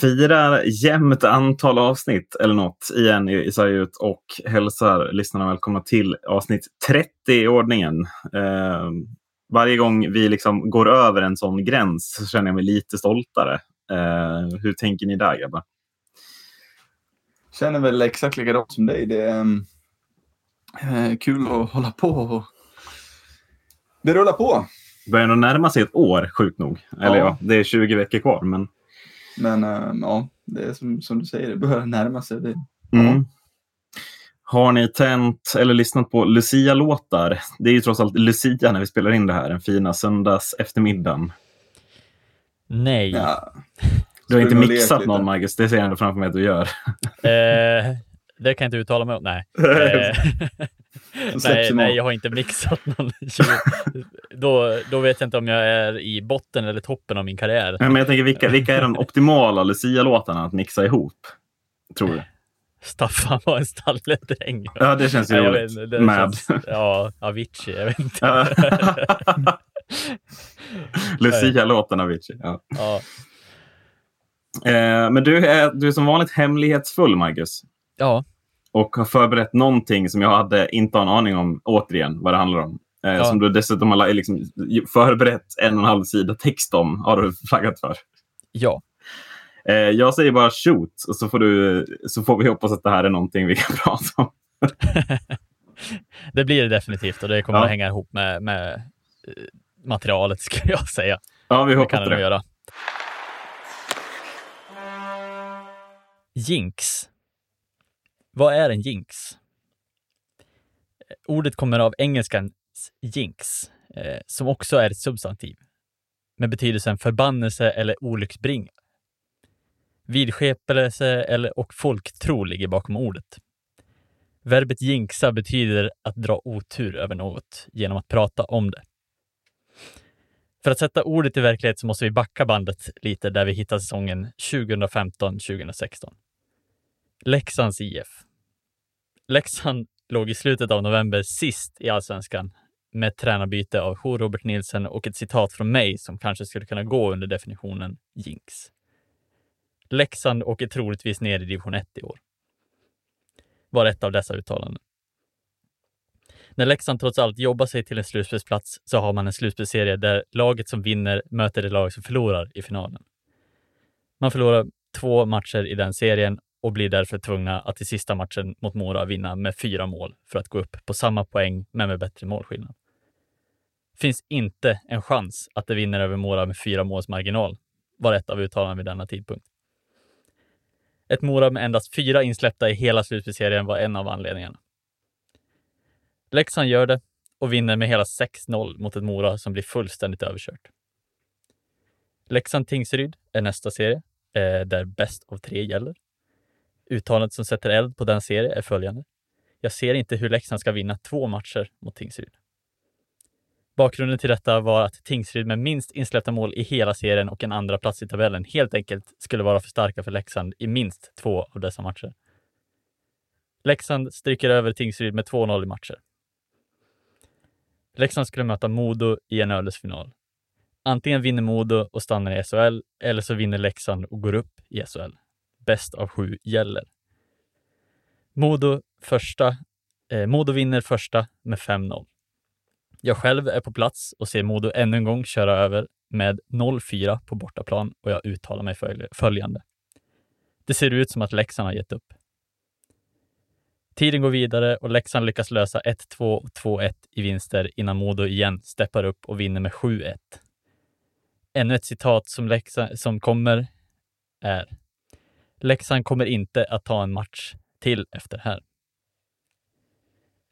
Firar jämnt antal avsnitt eller något igen i Sverige ut och hälsar lyssnarna välkomna till avsnitt 30 i ordningen. Eh, varje gång vi liksom går över en sån gräns så känner jag mig lite stoltare. Eh, hur tänker ni där grabbar? Känner väl exakt likadant som dig. Det är eh, kul att hålla på och det rullar på. börjar nog närma sig ett år, sjukt nog. Eller ja. ja, det är 20 veckor kvar. Men, men äh, ja, det är som, som du säger, det börjar närma sig. Det, mm. Har ni tänt eller lyssnat på Lucia-låtar? Det är ju trots allt Lucia när vi spelar in det här, den fina söndags eftermiddagen. Nej. Ja. Du har inte mixat någon, Marcus. Det ser jag ändå framför mig att du gör. Eh, det kan jag inte uttala mig om. Nej. Eh, nej, nej, jag har inte mixat någon. då, då vet jag inte om jag är i botten eller toppen av min karriär. Men jag tänker, vilka, vilka är de optimala Lucia-låtarna att mixa ihop? Tror du? Staffan var en stalledräng. Ja, det känns ju ja, roligt. Vet, det Mad. Känns, ja, Avicii, jag vet inte. Lucia-låten Avicii. Ja. ja. Eh, men du är, du är som vanligt hemlighetsfull, Marcus. Ja. Och har förberett någonting som jag hade inte har en aning om, återigen, vad det handlar om. Eh, ja. Som du dessutom har liksom förberett en och en halv sida text om, har du flaggat för. Ja. Eh, jag säger bara shoot, och så får, du, så får vi hoppas att det här är någonting vi kan prata om. det blir det definitivt och det kommer ja. att hänga ihop med, med eh, materialet, skulle jag säga. Ja, vi hoppas det. Kan det. Göra. Jinx. Vad är en jinx? Ordet kommer av jinx, eh, som också är ett substantiv med betydelsen förbannelse eller olycksbringare. Vidskepelse eller och folktro ligger bakom ordet. Verbet jinxa betyder att dra otur över något genom att prata om det. För att sätta ordet i verklighet så måste vi backa bandet lite där vi hittar säsongen 2015-2016. Leksands IF. Leksand låg i slutet av november sist i allsvenskan med tränarbyte av H. Robert Nielsen och ett citat från mig som kanske skulle kunna gå under definitionen jinx. Leksand åker troligtvis ner i division 1 i år. Var ett av dessa uttalanden. När Leksand trots allt jobbar sig till en slutspelsplats så har man en slutspelsserie där laget som vinner möter det lag som förlorar i finalen. Man förlorar två matcher i den serien och blir därför tvungna att i sista matchen mot Mora vinna med fyra mål för att gå upp på samma poäng men med bättre målskillnad. Finns inte en chans att det vinner över Mora med fyra måls marginal, var ett av uttalandena vid denna tidpunkt. Ett Mora med endast fyra insläppta i hela slutspelsserien var en av anledningarna. Leksand gör det och vinner med hela 6-0 mot ett Mora som blir fullständigt överkört. Leksand-Tingsryd är nästa serie, eh, där bäst av tre gäller. Uttalandet som sätter eld på den serien är följande. Jag ser inte hur Leksand ska vinna två matcher mot Tingsryd. Bakgrunden till detta var att Tingsryd med minst insläppta mål i hela serien och en andra plats i tabellen helt enkelt skulle vara för starka för Leksand i minst två av dessa matcher. Leksand stryker över Tingsryd med 2-0 i matcher. Leksand skulle möta Modo i en ödesfinal. Antingen vinner Modo och stannar i SHL eller så vinner Leksand och går upp i SHL bäst av sju gäller. Modo, första, eh, Modo vinner första med 5-0. Jag själv är på plats och ser Modo ännu en gång köra över med 0-4 på bortaplan och jag uttalar mig följande. Det ser ut som att Leksand har gett upp. Tiden går vidare och Leksand lyckas lösa 1-2 och 2-1 i vinster innan Modo igen steppar upp och vinner med 7-1. Ännu ett citat som, Leksand, som kommer är Leksand kommer inte att ta en match till efter här.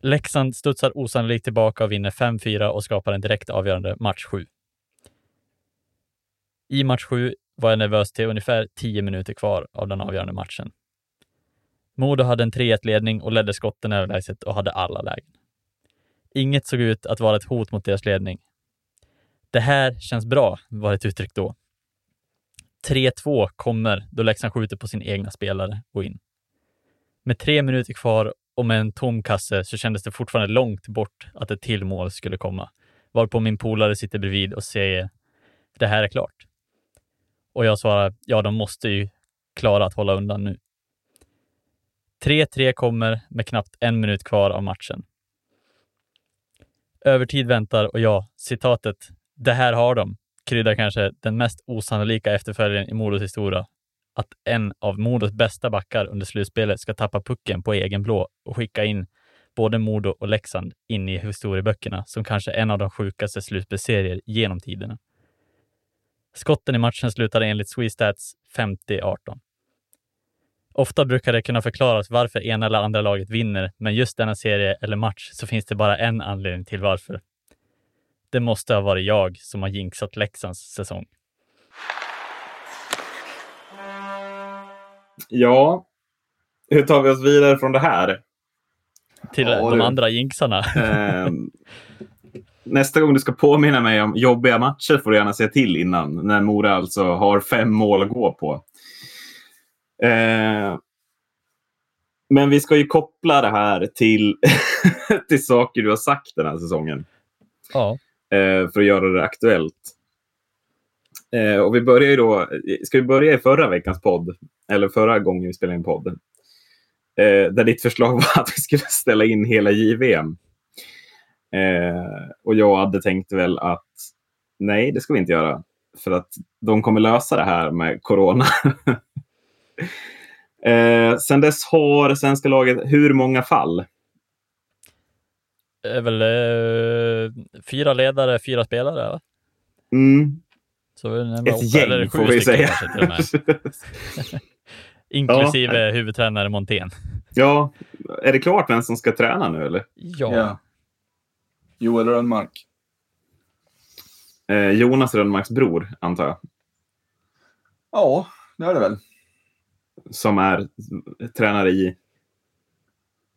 Leksand studsar osannolikt tillbaka och vinner 5-4 och skapar en direkt avgörande match 7. I match 7 var jag nervös till ungefär 10 minuter kvar av den avgörande matchen. Modo hade en 3-1-ledning och ledde skotten överlägset och hade alla lägen. Inget såg ut att vara ett hot mot deras ledning. Det här känns bra, var ett uttryck då. 3-2 kommer då Leksand skjuter på sin egna spelare och in. Med tre minuter kvar och med en tom kasse så kändes det fortfarande långt bort att ett till mål skulle komma. Varpå min polare sitter bredvid och säger det här är klart. Och jag svarar, ja, de måste ju klara att hålla undan nu. 3-3 kommer med knappt en minut kvar av matchen. Övertid väntar och ja, citatet ”det här har de” kryddar kanske den mest osannolika efterföljaren i Modos historia. Att en av Modos bästa backar under slutspelet ska tappa pucken på egen blå och skicka in både Modo och Leksand in i historieböckerna som kanske en av de sjukaste slutspelsserier genom tiderna. Skotten i matchen slutade enligt Sweestats 50-18. Ofta brukar det kunna förklaras varför ena eller andra laget vinner, men just denna serie eller match så finns det bara en anledning till varför. Det måste ha varit jag som har jinxat Leksands säsong. Ja, hur tar vi oss vidare från det här? Till Ja, de du. andra jinxarna. Eh, nästa gång du ska påminna mig om jobbiga matcher får du gärna säga till innan. När Mora alltså har fem mål att gå på. Eh, men vi ska ju koppla det här till, till saker du har sagt den här säsongen. Ja, eh, för att göra det aktuellt. Eh, och vi börjar ju då, ska vi börja i förra veckans podd? Eller förra gången vi spelade in podden. Eh, där ditt förslag var att vi skulle ställa in hela JVM. Eh, och jag hade tänkt väl att nej, det ska vi inte göra. För att de kommer lösa det här med corona. eh, sen dess har svenska laget hur många fall? det är väl eh, fyra ledare, fyra spelare. Va? Mm, Så ett åtta, eller gäng får vi säga. Inklusive huvudtränare Montén. Ja, är det klart vem som ska träna nu eller? Ja, Ja. Joel Rönnmark. Eh, Jonas Rönnmarks bror, antar jag. Ja, det är det väl. Som är tränare i...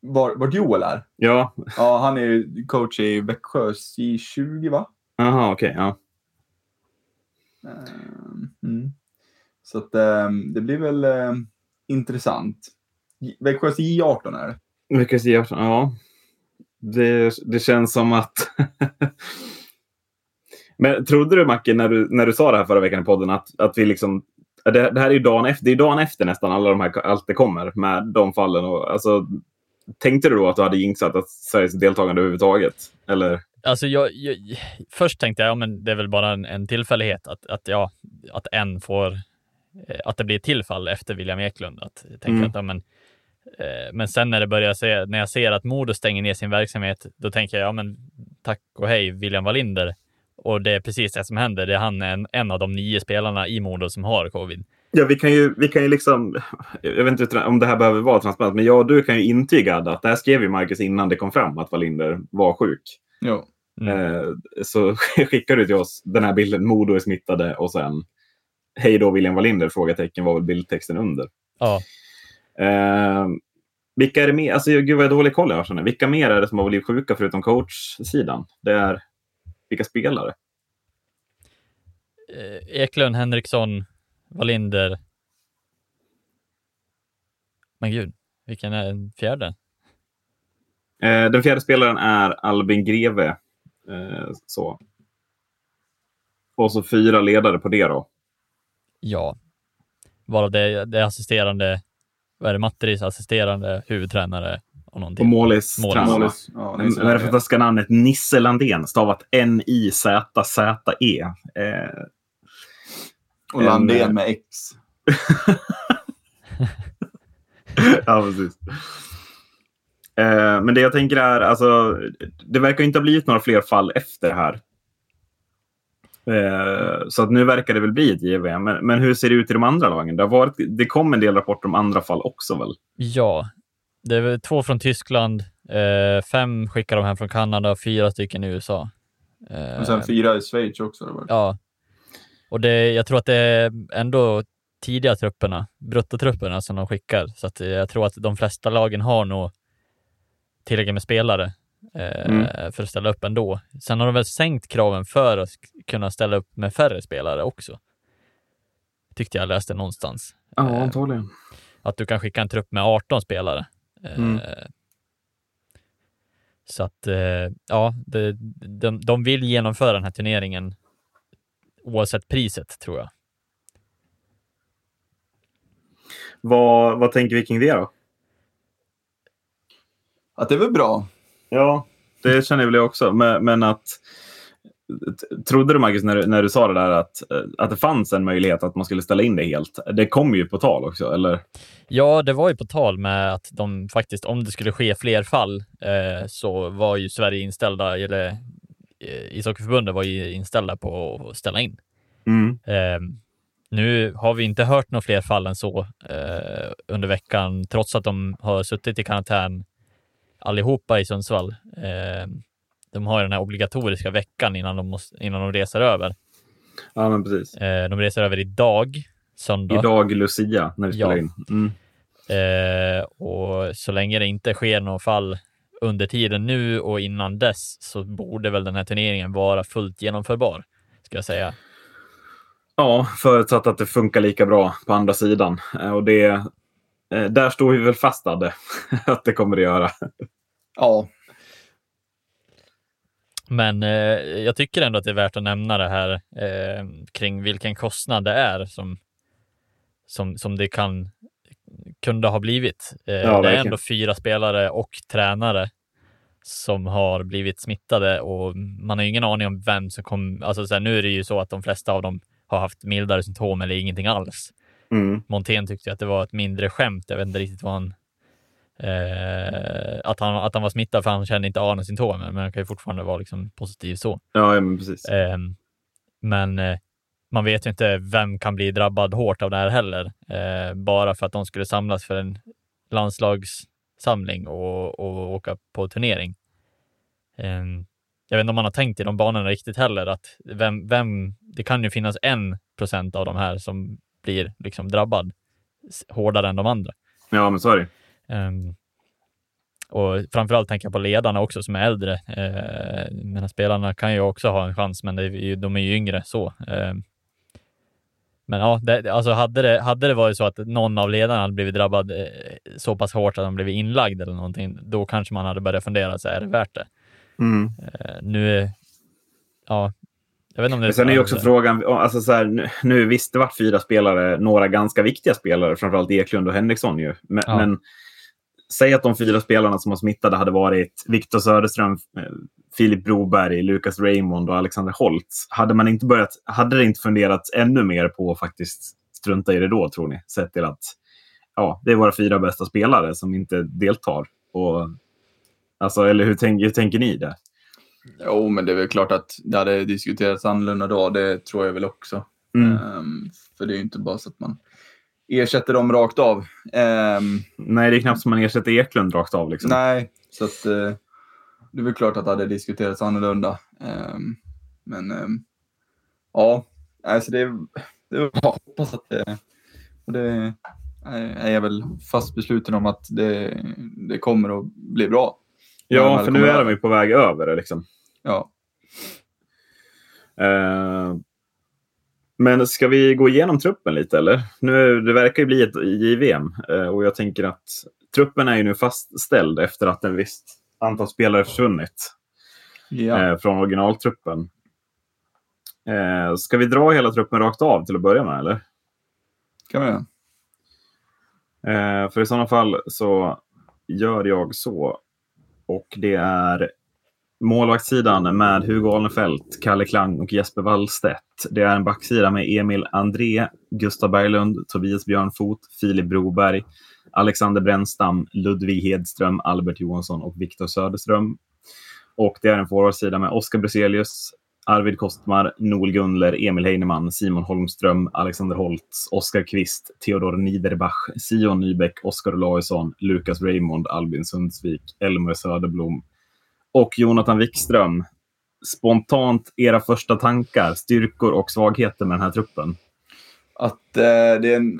Var, vart Joel är? Ja, Ja, han är coach i Växjös J20, va? aha, okej. ja. Ehm, mm. Så att ehm, det blir väl ehm, intressant. Växjös J18 är det. Växjös J18, Ja. Det, det känns som att... Men trodde du, Macke, när du, när du sa det här förra veckan i podden, att, att vi liksom... Det, det här är ju dagen efter, det är dagen efter nästan alla de här, allt det kommer med de fallen. Och, alltså, tänkte du då att du hade jinxat att Sveriges deltagande överhuvudtaget? Eller? Alltså jag, jag, först tänkte jag, ja, men det är väl bara en, en tillfällighet att, att, ja, att en får, eh, att det blir ett tillfall efter William Eklund. Att jag tänker Mm. att, ja, men, eh, men sen när det börjar se, när jag ser att Modo stänger ner sin verksamhet, då tänker jag, ja men tack och hej William Wallinder. Och det är precis det som händer. Det är han en, en av de nio spelarna i Modo som har covid. Ja, vi kan ju, vi kan ju liksom... Jag vet inte om det här behöver vara transparent, men jag och du kan ju intyga att det här skrev ju Marcus innan det kom fram att Wallinder var sjuk. Jo. Mm. Eh, så skickade du till oss den här bilden, Modo är smittade och sen Hej då William Wallinder? Frågetecken var väl bildtexten under. Ja, Eh, vilka är det mer? Alltså, gud vad jag dålig koll jag har, känner. Vilka mer är det som har blivit sjuka förutom coachsidan? Det är vilka spelare? eh, Eklund, Henriksson, Wallinder. Men gud, vilken är den fjärde? Eh, den fjärde spelaren är Albin Greve. Eh, så. Och så fyra ledare på det då. Ja, varav det, det är assisterande, vad är det, Matteris assisterande huvudtränare och Och någonting. Målis Målis. tränare. Målis. Ja, Vad är det fantastiska namnet? Nisse Landén, stavat N-I-Z-Z-E. Eh, Och Landén en- med X. ja, precis. Eh, men det jag tänker är, alltså, det verkar inte ha blivit några fler fall efter det här. Eh, så att nu verkar det väl bli ett JVM. Men, men hur ser det ut i de andra lagen? Det, har varit, det kom en del rapporter om andra fall också väl? Ja, det är väl två från Tyskland, eh, fem skickar de hem från Kanada och fyra stycken i USA. Och sen fyra i Schweiz också. Det var. Ja, och det, jag tror att det är ändå tidiga trupperna, bruttotrupperna som de skickar. Så att jag tror att de flesta lagen har nog tillräckligt med spelare eh, Mm. för att ställa upp ändå. Sen har de väl sänkt kraven för att kunna ställa upp med färre spelare också. Tyckte jag läste någonstans. Eh, antagligen. att du kan skicka en trupp med 18 spelare. Eh, Mm. Så att, ja, det, de, de vill genomföra den här turneringen oavsett priset, tror jag. Vad, vad tänker vi kring det då? Att det är väl bra. Ja, det känner väl jag också. Men, men att... Trodde du, Marcus, när du, när du sa det där att, att det fanns en möjlighet att man skulle ställa in det helt? Det kom ju på tal också, eller? Ja, det var ju på tal med att de faktiskt, om det skulle ske fler fall, eh, så var ju Sverige inställda, eller eh, ishockeyförbundet var ju inställda på att ställa in. Mm. Eh, nu har vi inte hört några fler fall än så eh, under veckan, trots att de har suttit i karantän allihopa i Sundsvall. Eh, de har den här obligatoriska veckan innan de, måste, innan de reser över. Ja, men precis. Eh, de reser över idag, söndag. Idag Lucia, när vi spelar Ja. in. Mm. Eh, och så länge det inte sker något fall under tiden nu och innan dess så borde väl den här turneringen vara fullt genomförbar, ska jag säga. Ja, förutsatt att det funkar lika bra på andra sidan. Eh, Och det, där står vi väl fast, Adde, att det kommer det göra. Ja, Men eh, jag tycker ändå att det är värt att nämna det här eh, kring vilken kostnad det är som, som, som det kan kunde ha blivit. Eh, det är verkligen. ändå fyra spelare och tränare som har blivit smittade och man har ju ingen aning om vem som kom. Alltså så här, nu är det ju så att de flesta av dem har haft mildare symptom eller ingenting alls. Mm. Montén tyckte att det var ett mindre skämt. Jag vet inte riktigt vad han... Eh, att, han att han var smittad för han kände inte av några symptom, men han kan ju fortfarande vara liksom positiv så. Ja, ja, men precis. Eh, men eh, man vet ju inte vem kan bli drabbad hårt av det här heller. Eh, bara för att de skulle samlas för en landslagssamling och, och åka på turnering. Eh, jag vet inte om man har tänkt i de banorna riktigt heller, att vem, vem, det kan ju finnas en procent av de här som blir liksom drabbad hårdare än de andra. Ja, men så är det. Um, och framförallt tänker jag på ledarna också som är äldre. Uh, men spelarna kan ju också ha en chans, men är de är ju yngre så. Ehm, men ja, det, alltså hade det, hade det varit så att någon av ledarna hade blivit drabbad eh, så pass hårt att de blivit inlagd eller någonting, då kanske man hade börjat fundera, så är det värt det? Mm. Eh, nu, ja, jag vet inte om det Men sen är också frågan, alltså så här, nu, visst det vart fyra spelare, några ganska viktiga spelare, framförallt Eklund och Henriksson ju. Men, Ja. men säg att de fyra spelarna som var smittade hade varit Viktor Söderström, eh, Filip Broberg, Lukas Raymond och Alexander Holtz. Hade, man inte börjat, hade det inte funderats ännu mer på att faktiskt strunta i det då, tror ni? Sett till att ja, det är våra fyra bästa spelare som inte deltar. Och, alltså, eller hur, tänk, hur tänker ni där? Jo, men det är väl klart att det hade diskuterats annorlunda då. Det tror jag väl också. Mm. Ehm, för det är ju inte bara så att man ersätter dem rakt av. Ehm, Nej, det är knappt som man ersätter Eklund rakt av. Liksom. Nej, så att eh, det är väl klart att det hade diskuterats annorlunda. Ehm, men ja, alltså det, det hoppas att det, och det är jag väl fast besluten om att det, det kommer att bli bra. Ja, för nu är de ju på väg över det. Liksom. Ja, Eh, men ska vi gå igenom truppen lite eller? Nu, det verkar ju bli ett JVM eh, och jag tänker att truppen är ju nu fastställd efter att en visst antal spelare försvunnit ja. eh, från originaltruppen. Eh, ska vi dra hela truppen rakt av till att börja med eller? kan vi göra. För i sådana fall så gör jag så. Och det är målvaktssidan med Hugo Alnefelt, Kalle Klang och Jesper Wallstedt. Det är en backsida med Emil André, Gustav Berglund, Tobias Björnfot, Filip Broberg, Alexander Brännstam, Ludvig Hedström, Albert Johansson och Viktor Söderström. Och det är en forwardsida med Oskar Bruzelius, Arvid Kostmar, Noel Gunler, Emil Heinemann, Simon Holmström, Alexander Holtz, Oskar Kvist, Theodor Niederbach, Sion Nybeck, Oskar Olausson, Lukas Raymond, Albin Sundsvik, Elmer Söderblom och Jonathan Wikström. Spontant era första tankar, styrkor och svagheter med den här truppen? Att eh, det är en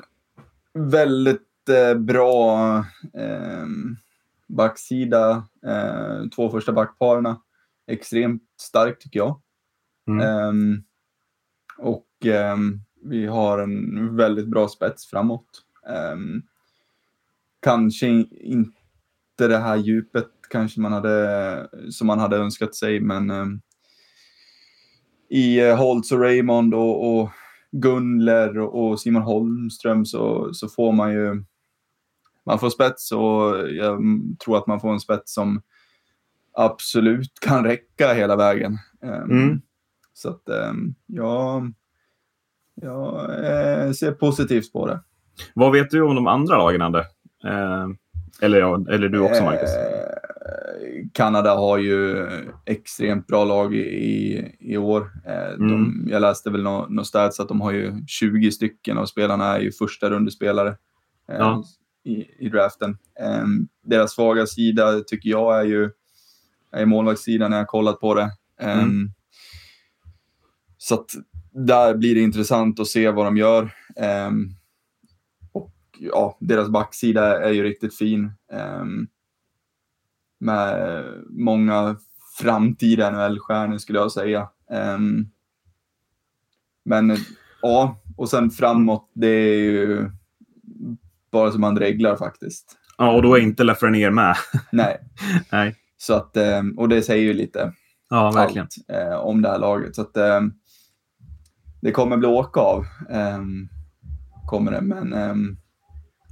väldigt eh, bra eh, backsida. Eh, två första backparerna. Extremt starkt tycker jag. Mm. Ehm, och ehm, vi har en väldigt bra spets framåt. Ehm, kanske in- inte det här djupet kanske man hade, som man hade önskat sig, men i eh, Holtz och Raymond och, och Gunler och, och Simon Holmström så, så får man ju man får spets och jag tror att man får en spets som absolut kan räcka hela vägen. Um, Mm. Så att um, jag, jag eh, ser positivt på det. Vad vet du om de andra lagen, Ande? Eh, eller, ja, eller du också, Marcus? Eh, Kanada har ju extremt bra lag i, i, år. Eh, de, Mm. Jag läste väl någon nå stats att de har ju 20 stycken av spelarna är ju första rundespelare eh, Ja. i, i draften. Eh, deras svaga sida tycker jag är ju är målvaktssidan när jag kollat på det. Eh, Mm. Så att där blir det intressant att se vad de gör. Eh, och ja, deras backsida är ju riktigt fin. Eh, med många framtida NHL-stjärnor skulle jag säga. Ehm, men ja, och sen framåt, det är ju bara som man reglar faktiskt. Ja, och då är inte Lafreniere med. Nej, Nej. så att, och det säger ju lite Ja, verkligen. allt eh, om det här laget. Så att det kommer bli åka av. Um, kommer det, men um,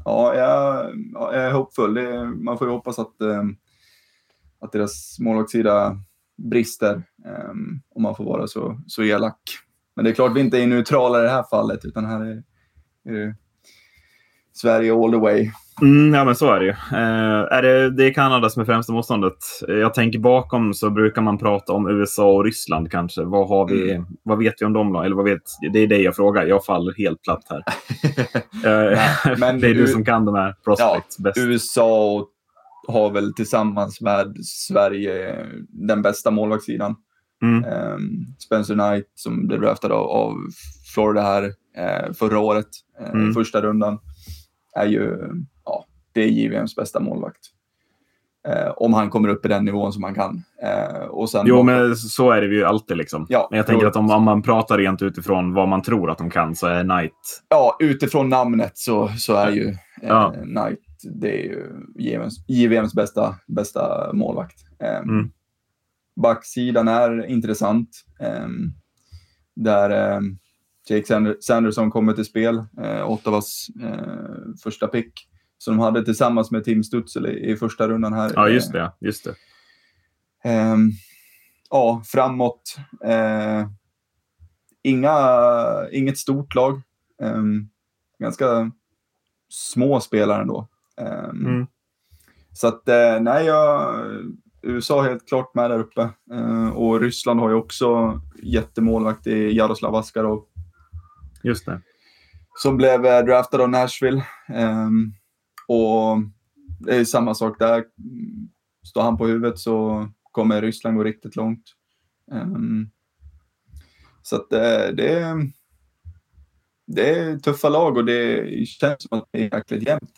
ja, jag, jag är hoppfull. Det, man får ju hoppas att, um, att deras målvaktssida brister, um, om man får vara så, så elak. Men det är klart vi inte är neutrala i det här fallet, utan här är, är det Sverige all the way. Mm, ja, men så är det ju. Eh, är det, det är Kanada som är främsta motståndet. Eh, Jag tänker bakom så brukar man prata om USA och Ryssland kanske. Vad, har vi, Mm. vad vet vi om dem då? Eller vad vet, det är det jag frågar. Jag faller helt platt här. Eh, men det är du som kan de här prospects bäst. USA har väl tillsammans med Sverige den bästa målvaktssidan. Mm. Ehm, Spencer Knight som blev draftad av, av Florida här eh, förra året, eh, Mm. första rundan, är ju ja, det är JVMs bästa målvakt. Eh, om han kommer upp i den nivån som han kan. Eh, och sen Jo, men så är det ju alltid. Liksom. Ja, men jag tänker att om, om man pratar rent utifrån vad man tror att de kan så är Knight... ja, utifrån namnet så, så är ju eh, Ja. Knight det är ju JVMs, JVMs bästa, bästa målvakt. Ehm, Mm. Backsidan är intressant. ehm, där ehm, Jake Sander, Sanderson kommer till spel, eh, Ottawas eh, första pick. Som de hade tillsammans med Tim Stutzel i, i första rundan här. Ja, just det. Just det. Ehm, ja, framåt. Eh, inga, inget stort lag. Ehm, ganska små spelare ändå. Ehm, Mm. Så att, eh, nej, jag, USA helt klart med där uppe. Eh, och Ryssland har ju också jättemålvakt i Jaroslav Askarov. Just det. Som blev eh, draftad av Nashville. Ehm, och det är samma sak där. Står han på huvudet så kommer Ryssland gå riktigt långt. Ehm, så att eh, det, är, det är tuffa lag och det känns som att det är jäkligt jämnt.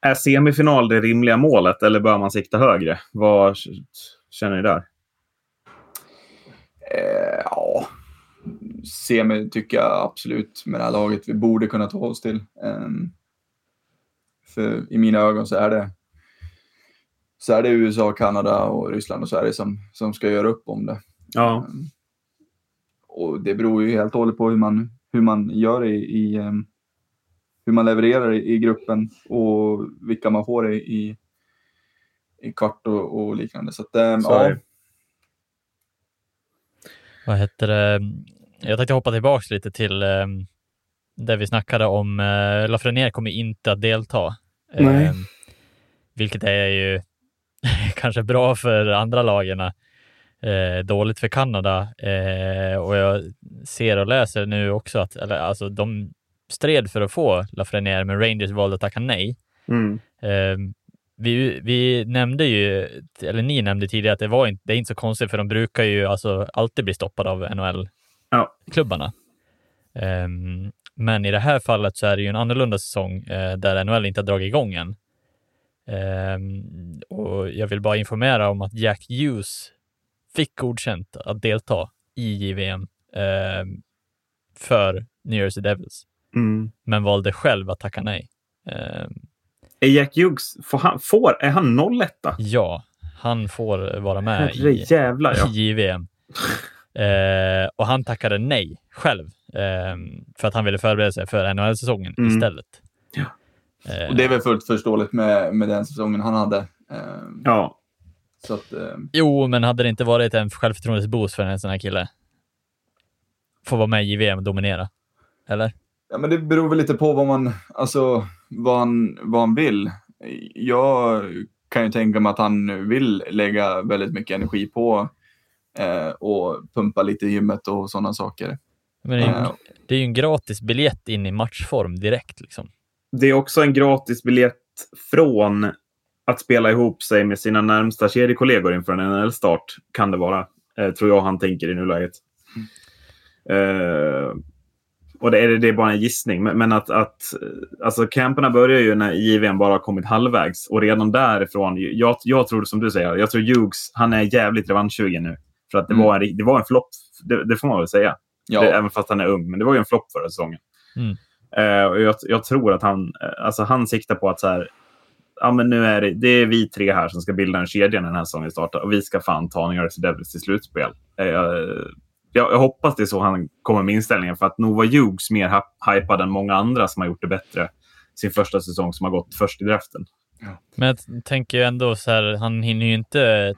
Är semifinal det rimliga målet eller bör man sikta högre? Vad känner ni där? Eh, ja, semi tycker jag absolut med det här laget vi borde kunna ta oss till. Ehm, för i mina ögon så är det så är det USA, Kanada och Ryssland och Sverige som, som ska göra upp om det. Ja, Ehm, och det beror ju helt och hållet på hur man, hur man gör i, i ehm, hur man levererar i, i gruppen och vilka man får i, i, i kvart och, och liknande. Så att, ehm, Så är ja, det. Vad heter det? Jag tänkte hoppa tillbaks lite till eh, där vi snackade om eh, Lafreniere kommer inte att delta. Eh, vilket är ju kanske bra för andra lagen. Eh, dåligt för Kanada. Eh, och jag ser och läser nu också att eller, alltså, de stred för att få Lafreniere, men Rangers valde att tacka nej. mm. Eh, vi, vi nämnde ju, eller ni nämnde tidigare att det, var inte, det är inte så konstigt för de brukar ju alltså alltid bli stoppade av NHL-klubbarna. Ja. Men i det här fallet så är det ju en annorlunda säsong eh, där NHL inte har dragit igång än. Ehm, och jag vill bara informera om att Jack Hughes fick godkänt att delta i JVM ehm, för New Jersey Devils, Mm. men valde själv att tacka nej. Ehm, Är Jack Hughes, får han, får, är han 01? Ja, han får vara med Herre i, jävlar ja. i JVM. Eh, och han tackade nej själv eh, för att han ville förbereda sig för NHL-säsongen Mm. istället. Ja. Eh, Och det är väl fullt förståeligt med, med den säsongen han hade. Eh, Ja, Så att, eh, Jo, men hade det inte varit en självförtroendesboost för en sån här kille? Få vara med i JVM och dominera? Eller? Ja, men det beror väl lite på vad man, alltså, vad han, vad han vill. Jag kan ju tänka mig att han vill lägga väldigt mycket energi på eh, och pumpa lite i gymmet och sådana saker. Men det, är ju, Eh, det är ju en gratis biljett in i matchform direkt. Liksom. det är också en gratis biljett från att spela ihop sig med sina närmsta kedjekollegor inför en NHL-start, kan det vara. Eh, tror jag han tänker i nuläget. Eh, och det är, det är bara en gissning. Men, men att, att eh, alltså camperna börjar ju när JVM bara har kommit halvvägs. Och redan därifrån, jag, jag tror som du säger, jag tror Hughes, han är jävligt revanschsugen nu. För att det Mm. var en, det var en flopp, det, det får man väl säga. Ja, Det, även fast han är ung. Men det var ju en flopp förra säsongen. Mm. Eh, och jag, jag tror att han, eh, alltså han siktar på att så här, ja, men nu är det, det är vi tre här som ska bilda en kedja när den här säsongen startar. Och vi ska fan ta New Jersey Devils till slutspel. Eh, jag, jag, jag hoppas det är så han kommer med inställningen. För att nog var Hughes mer hy- hypad än många andra som har gjort det bättre sin första säsong som har gått först i draften. Men jag tänker ju ändå så här, han hinner ju inte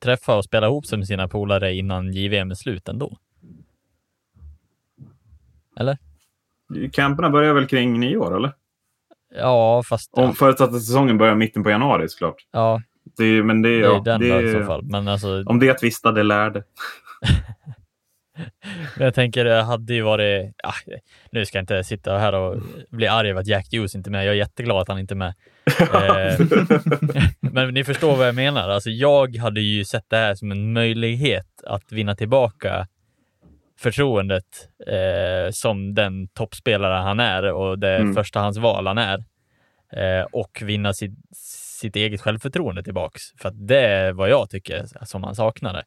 träffa och spela ihop sig med sina polare innan JVM är slut ändå. Eller? Camperna börjar väl kring nyår, eller? Ja, fast... Om förutsatt att säsongen börjar mitten på januari såklart. Ja, Det är, men det, är- det är ja, den det, i så är- fall. Men alltså, Om det tvistade lärde. Men jag tänker det hade ju varit, ah, nu ska jag inte sitta här och bli arg över att Jack Hughes inte är med. Jag är jätteglad att han inte är med. Eh, men ni förstår vad jag menar. Alltså, jag hade ju sett det här som en möjlighet att vinna tillbaka förtroendet eh, som den toppspelare han är och det Mm. förstahandsval han är. Eh, och vinna sitt, sitt eget självförtroende tillbaks. För det är vad jag tycker som han saknade.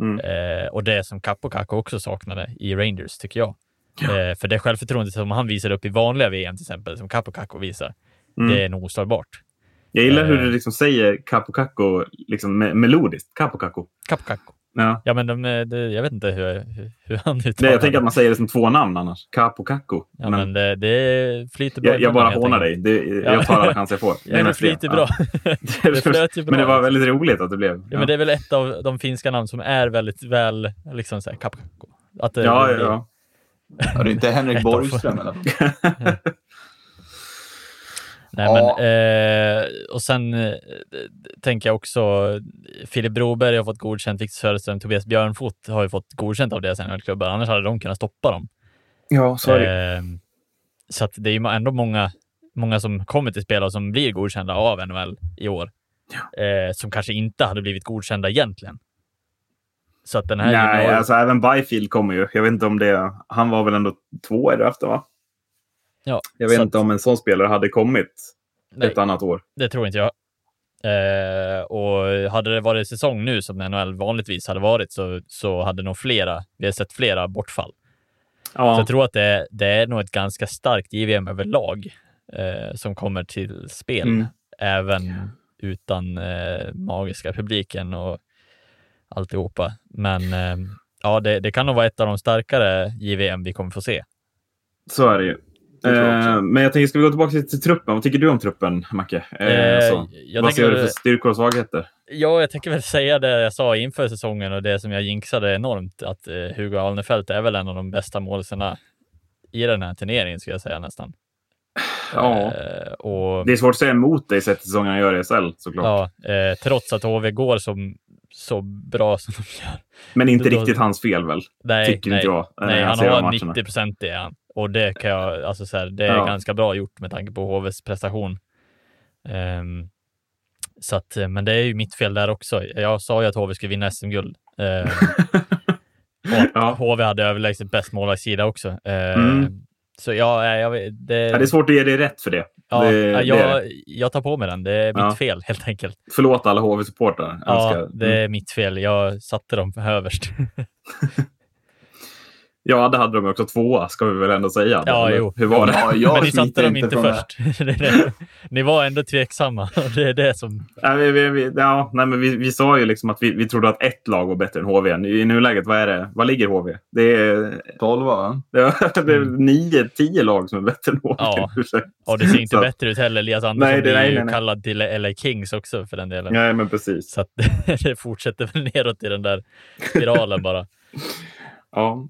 Mm. Eh, och det som Capo Caco också saknade i Rangers, tycker jag. Eh, för det självförtroendet som han visar upp i vanliga VM till exempel, som Capo Caco visar, Mm. det är nog oslagbart. Jag gillar hur Eh. du liksom säger Capo Caco liksom me- melodiskt. Capo Caco. Ja. Ja, men de, eh, det, jag vet inte hur, hur, hur han uttalar Nej, jag tänker det. att man säger det som två namn annars. Capo Caco. Ja, men men det, det flyter bra. jag, jag bara hånar dig. Det, jag tar alla chanser jag får. Ja, det mest flyter Ja. bra. det flöt ju bra. Men det var väldigt roligt att det blev. Ja, men det är väl ett av de finska namn som är väldigt väl, liksom så här, Capo Caco. Att det, ja, det, ja, ja. Ja, det är inte Henrik Borgström i alla fall. Nej, Ja. men, eh, och sen eh, tänker jag också, Filip Broberg har fått godkänt, Victor Söderström, Tobias Björnfot har ju fått godkänt av deras NHL-klubbar, annars hade de kunnat stoppa dem. ja, så är det. Eh, så att det är ju ändå många, många som kommer till spel och som blir godkända av NHL i år, eh, som kanske inte hade blivit godkända egentligen. Så att den här Nej, junior- alltså även Byfield kommer ju. Jag vet inte om det... Han var väl ändå två i draften, va? Ja, Jag vet så inte om en sån spelare hade kommit nej. ett annat år. Det tror inte jag. Eh, och hade det varit säsong nu som NHL vanligtvis hade varit så, så hade nog flera, vi har sett flera bortfall. Så Ja, jag tror att det, det är nog ett ganska starkt JVM överlag eh, som kommer till spel, Mm. även utan eh, magiska publiken och alltihopa. Men eh, ja, det, det kan nog vara ett av de starkare JVM vi kommer få se. så är det ju. Jag. Eh, men jag tänker, ska vi gå tillbaka till truppen? Vad tycker du om truppen, Macke? Eh, Eh, så. jag Vad ser du för styrkor och svagheter? Ja, jag tänker väl säga det jag sa inför säsongen och det som jag jinxade enormt, att eh, Hugo Alnefelt är väl en av de bästa målsarna i den här turneringen, skulle jag säga nästan. Ja. Eh, och Det är svårt att säga emot dig sett till säsongen han gör i SL, såklart. ja, eh, trots att HV går som, så bra som de gör. Men inte Då- riktigt hans fel väl? Nej, Tycker nej, inte jag. nej han de har matcherna. 90 procent det är han. Och det kan jag, alltså så här, det är Ja. ganska bra gjort med tanke på HVs prestation. Ehm, så att, eh, men det är ju mitt fel där också. Jag sa ju att HV skulle vinna SM-guld. Ehm, och Ja. HV hade överlägset bäst målvaktssida också. Ehm, Mm. Så ja, jag, det, Ja, det är svårt att ge dig rätt för det. ja, det, jag, det. jag tar på mig den. Det är mitt Ja. fel helt enkelt. Förlåt alla HV-supportrar. Ja, Önskar- det är mitt fel. Jag satte dem överst. Ja, det hade de också tvåa, ska vi väl ändå säga. Ja, Eller jo. Hur var det? Ja, jag Men ni satte dem inte först. Det det. Ni var ändå tveksamma. Det är det som... Nej, vi, vi, vi, ja, nej, men vi, vi sa ju liksom att vi, vi trodde att ett lag var bättre än HV. I nuläget, vad är det? Vad ligger HV? Det är, 12 va? det är, det är nio, tio lag som är bättre än HV. Ja. Och det ser inte Så- bättre ut heller. Elias Andersson Nej, det- nej, ju nej, nej. kallad till LA Kings också för den delen. Nej, men precis. Så att det fortsätter väl neråt i den där spiralen bara. Ja.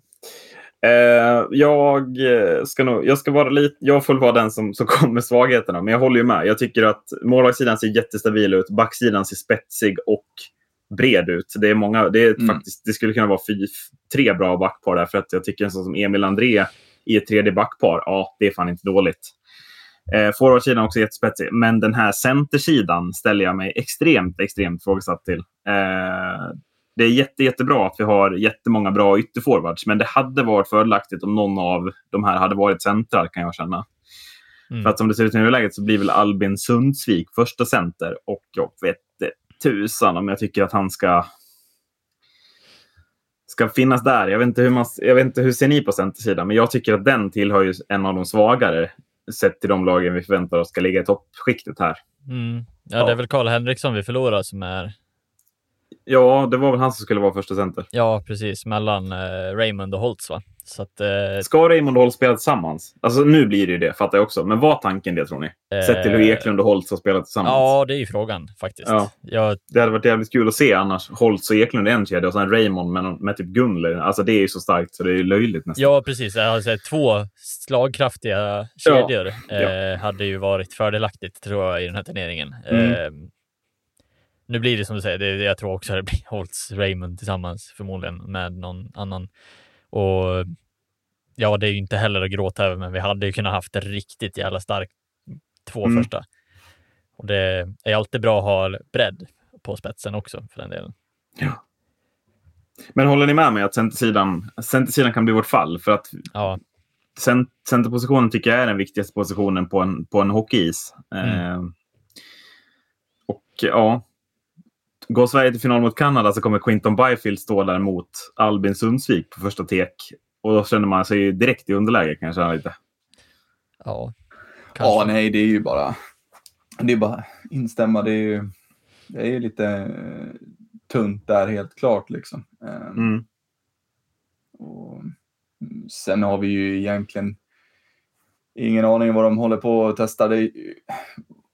Eh, jag, eh, ska nog, jag, ska vara lite, jag får vara den som, som kommer med svagheterna, men jag håller ju med. Jag tycker att målvaktssidan ser jättestabil ut, backsidan ser spetsig och bred ut. Det, är många, det, är Mm. faktiskt, det skulle kunna vara fy, tre bra backpar där, för att jag tycker en sån som Emil André i ett tredje backpar, ja, det är fan inte dåligt. Eh, Forwardsidan också jättespetsig, men den här centersidan ställer jag mig extremt, extremt frågesatt till. Eh, det är jätte, jättebra att vi har jättemånga bra ytterforwards, men det hade varit fördelaktigt om någon av de här hade varit centrar, kan jag känna. Mm. För att som det ser ut i nuläget så blir väl Albin Sundsvik första center och jag vet tusan om jag tycker att han ska ska finnas där. Jag vet inte hur, man, jag vet inte hur ser ni på centersidan, men jag tycker att den tillhör ju en av de svagare sett till de lagen vi förväntar oss ska ligga i toppskiktet här. Mm. Ja, det är väl Karl Henriksson vi förlorar som är, Ja, det var väl han som skulle vara första center. ja precis, mellan eh, Raymond och Holtz va? Så att, eh, Ska Raymond och Holt spela tillsammans? Alltså nu blir det ju det, fattar jag också. Men var tanken det tror ni? Sett till hur Eklund och Holt har spelat tillsammans. Ja, det är ju frågan faktiskt. Ja. Jag, Det hade varit jävligt kul att se annars. Holtz och Eklund i en kedja och sen Raymond med, med typ Gunler. Alltså det är ju så starkt så det är löjligt nästan. ja, precis. Sett två slagkraftiga kedjor. Eh, hade ju varit fördelaktigt tror jag i den här turneringen. Mm. Nu blir det som du säger, det, jag tror också det blir Holtz Raymond tillsammans förmodligen med någon annan. Och ja, det är ju inte heller att gråta över, men vi hade ju kunnat haft det riktigt jävla starkt två Mm. första. Och det är alltid bra att ha bredd på spetsen också för den delen. Men håller ni med mig att centersidan, centersidan kan bli vårt fall? För att Ja, cent, centerpositionen tycker jag är den viktigaste positionen på en, på en hockeyis. Mm. Eh, och ja, går Sverige till final mot Kanada så kommer Quinton Byfield stå där mot Albin Sundsvik på första tek. Och då känner man sig ju direkt i underläge kan jag känna lite. ja. Ja, nej, det är ju bara... Det är bara instämma. Det är ju, det är ju lite eh, tunt där helt klart liksom. Eh, Mm. Och mm, sen har vi ju egentligen ingen aning vad de håller på att testa. Det,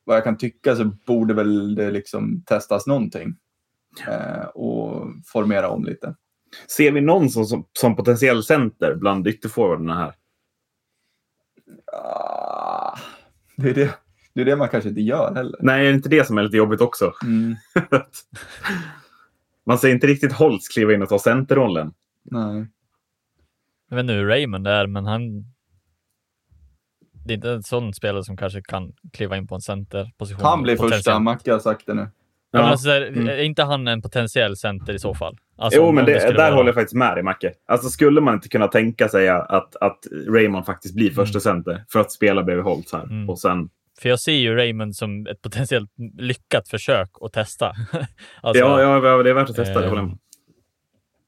vad jag kan tycka så borde väl det liksom testas någonting. Eh, och formera om lite. Ser vi någon som, som, som potentiell center bland ytterforwarderna här? Ah, det, är det, det är det man kanske inte gör heller. Nej, är det inte det som är lite jobbigt också? Mm, Man ser inte riktigt Holtz kliva in och ta centerrollen. nej. Jag vet inte hur Raymond är, men han... Det är inte en sån spelare som kanske kan kliva in på en centerposition. Han blir första. Macke har sagt det nu. Ja. Men alltså, är Mm. är inte han en potentiell center i så fall? Alltså, Jo, men det, skulle där vara- håller jag faktiskt med dig, Macke. Alltså, skulle man inte kunna tänka sig att, att Raymond faktiskt blir första Mm. center för att spela bredvid Holtz här? Mm. Och sen, För jag ser ju Raymond som ett potentiellt lyckat försök att testa. alltså, ja, ja, det är värt att testa. det eh, håller jag med.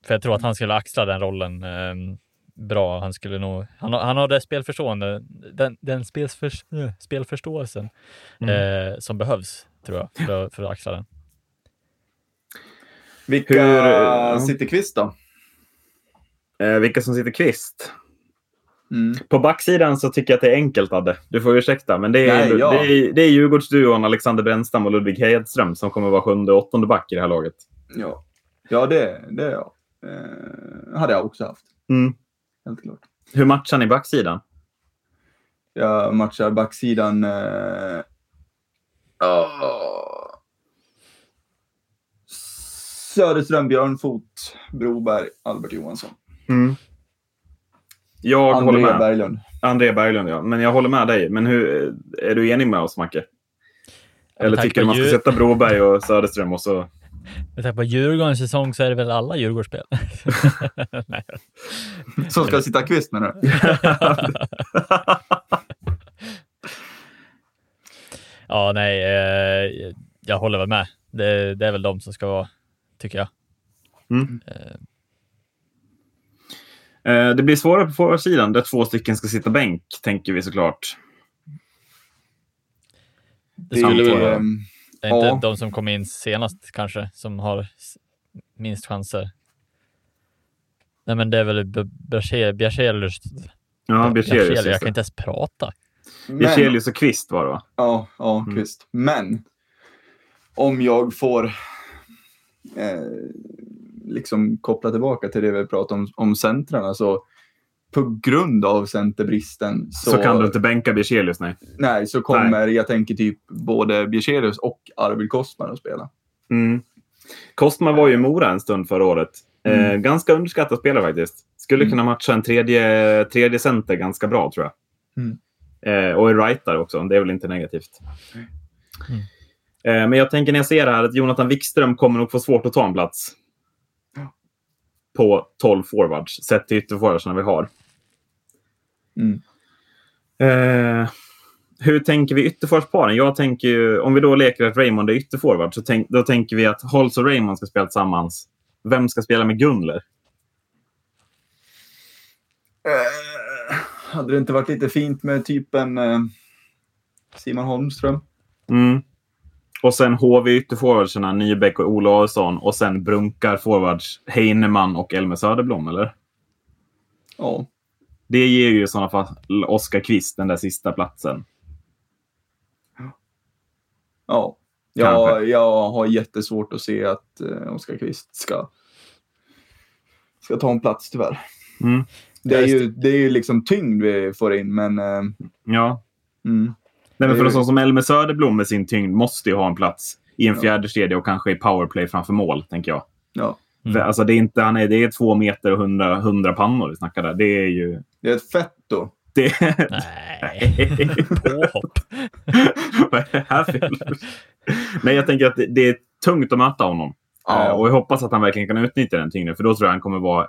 För jag tror att han skulle axla den rollen eh, bra. Han skulle nog... Han har, han har det spelförstående, den, den spelförs, eh, spelförståelsen Mm. eh, som behövs, tror jag, för, att- för att axla den. Vilka Hur- sitter kvist då? Eh, vilka som sitter kvist? Mm. På backsidan så tycker jag att det är enkelt, Adde. Du får ursäkta, men det är, Nej, ja. det är, det är Djurgårdsduon Alexander Brännstam och Ludvig Hedström som kommer vara sjunde och åttonde back i det här laget. Ja, ja det, det är jag. Eh, hade jag också haft, Mm. helt klart. Hur matchar ni backsidan? Jag matchar backsidan. Eh, ah. Söderström, Björnfot, Broberg, Albert Johansson. Mm. Jag håller André med. Berglund. André Berglund, ja. Men jag håller med dig. Men hur, är du enig med oss, Macke? Eller tycker du man ska djur- sätta Broberg och Söderström och så... Med tanke på Djurgårdens säsong så är det väl alla Djurgårdsspel? Nej. Som ska sitta kvist menar du? ja, nej, eh, jag håller väl med. Det, det är väl de som ska vara, tycker jag. Mm. Eh, Eh, det blir svårare på forwardsidan där två stycken ska sitta bänk, tänker vi såklart. Det skulle Det är- väl vara ehm, inte ja. de som kom in senast kanske som har minst chanser. Nej, men det är väl Bjärselius. Ja, Bjärselius. Jag kan inte ens prata. Bjärselius och Kvist var det va? Ja, ja Mm. Kvist. Men om jag får eh, liksom koppla tillbaka till det vi pratade om, om centrarna så på grund av centerbristen så, Så, kan du inte bänka Bjärselius, nej. nej, så kommer, jag tänker typ både Bjärselius och Arvid Kostman att spela. Mm. Kostman var ju i Mora en stund förra året. Eh, Mm. ganska underskattad spelare faktiskt. Skulle Mm. kunna matcha en tredje, tredje center ganska bra tror jag. Mm. Eh, och är rightare också. Det är väl inte negativt. Mm. Eh, men jag tänker när jag ser det här att Jonathan Wikström kommer nog få svårt att ta en plats. På 12 forwards, sett till ytterforwardsen vi har. Mm. Eh, hur tänker vi ytterforwardsparen? Jag tänker ju, om vi då leker att Raymond är ytterforward, så tänk, då tänker vi att Holtz och Raymond ska spela tillsammans. Vem ska spela med Gunler? Hade det inte varit lite fint med typen eh, Simon Holmström? Mm. Och sen HV ytterforwardsarna, Nybeck och Ola Adolfsson. Och sen brunkar forwards Heinemann och Elmer Söderblom, eller? Ja. Det ger ju i sådana fall Oskar Kvist den där sista platsen. Ja. Jag, Kanske. jag har jättesvårt att se att eh, Oskar Kvist ska, ska ta en plats tyvärr. Mm. Det är, ju, det är ju liksom tyngd vi får in, men... Eh, Ja. mm. Nej, men för en sån som Elmer Söderblom med sin tyngd måste ju ha en plats i en Ja. fjärde kedja och kanske i powerplay framför mål, tänker jag. Ja. Mm. Alltså, det, är inte, han är, det är två meter och hundra, hundra pannor vi snackar där. Det är ju... Det är ett fett då. Det, Nej, påhopp. Vad är det här för... Nej, jag tänker att det, det är tungt att möta honom. Ja. Eh, Och jag hoppas att han verkligen kan utnyttja den tyngden. För då tror jag han kommer vara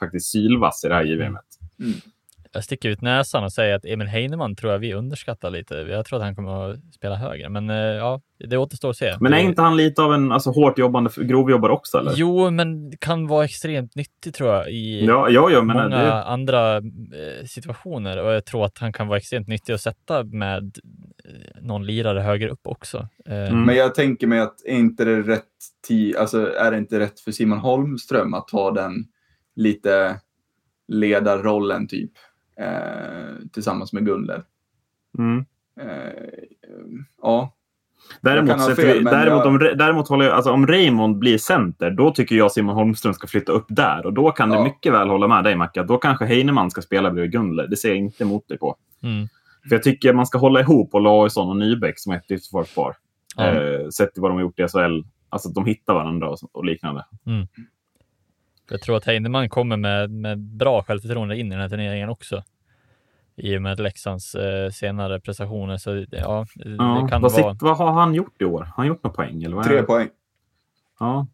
faktiskt sylvass i det här JVMet. Jag sticker ut näsan och säger att Emil Heinemann tror jag vi underskattar lite. Jag tror att han kommer att spela högre, men eh, ja, det återstår att se. Men är inte han lite av en alltså, hårt jobbande grovjobbare också? Eller? Jo, men det kan vara extremt nyttig tror jag i Ja, ja, ja men många det, andra eh, situationer och jag tror att han kan vara extremt nyttig att sätta med eh, någon lirare högre upp också. Eh, Mm. Men jag tänker mig att är inte det rätt tid, alltså är det inte rätt för Simon Holmström att ta den lite ledarrollen typ eh, tillsammans med Gunler? mm. Eh, ja, Däremot, fel, vi, däremot, jag- om, däremot håller jag, alltså, om Raymond blir center, då tycker jag Simon Holmström ska flytta upp där. Och då kan Ja. du mycket väl hålla med dig, Macka. Då kanske Heinemann ska spela bredvid Gunler. Det ser jag inte emot dig på. mm. För jag tycker man ska hålla ihop Olausson och Nybeck som ett ytterforwardspar. Ja. Eh, sett till vad de har gjort i SHL. Alltså att de hittar varandra och, och liknande. Jag tror att Heinemann kommer med, med bra självförtroende in i den här turneringen också. I och med Leksands eh, senare prestationer. Så ja, Ja, det kan vad, vara... sitt, vad har han gjort i år? Har han gjort några poäng? Eller vad är tre det? poäng. Ja.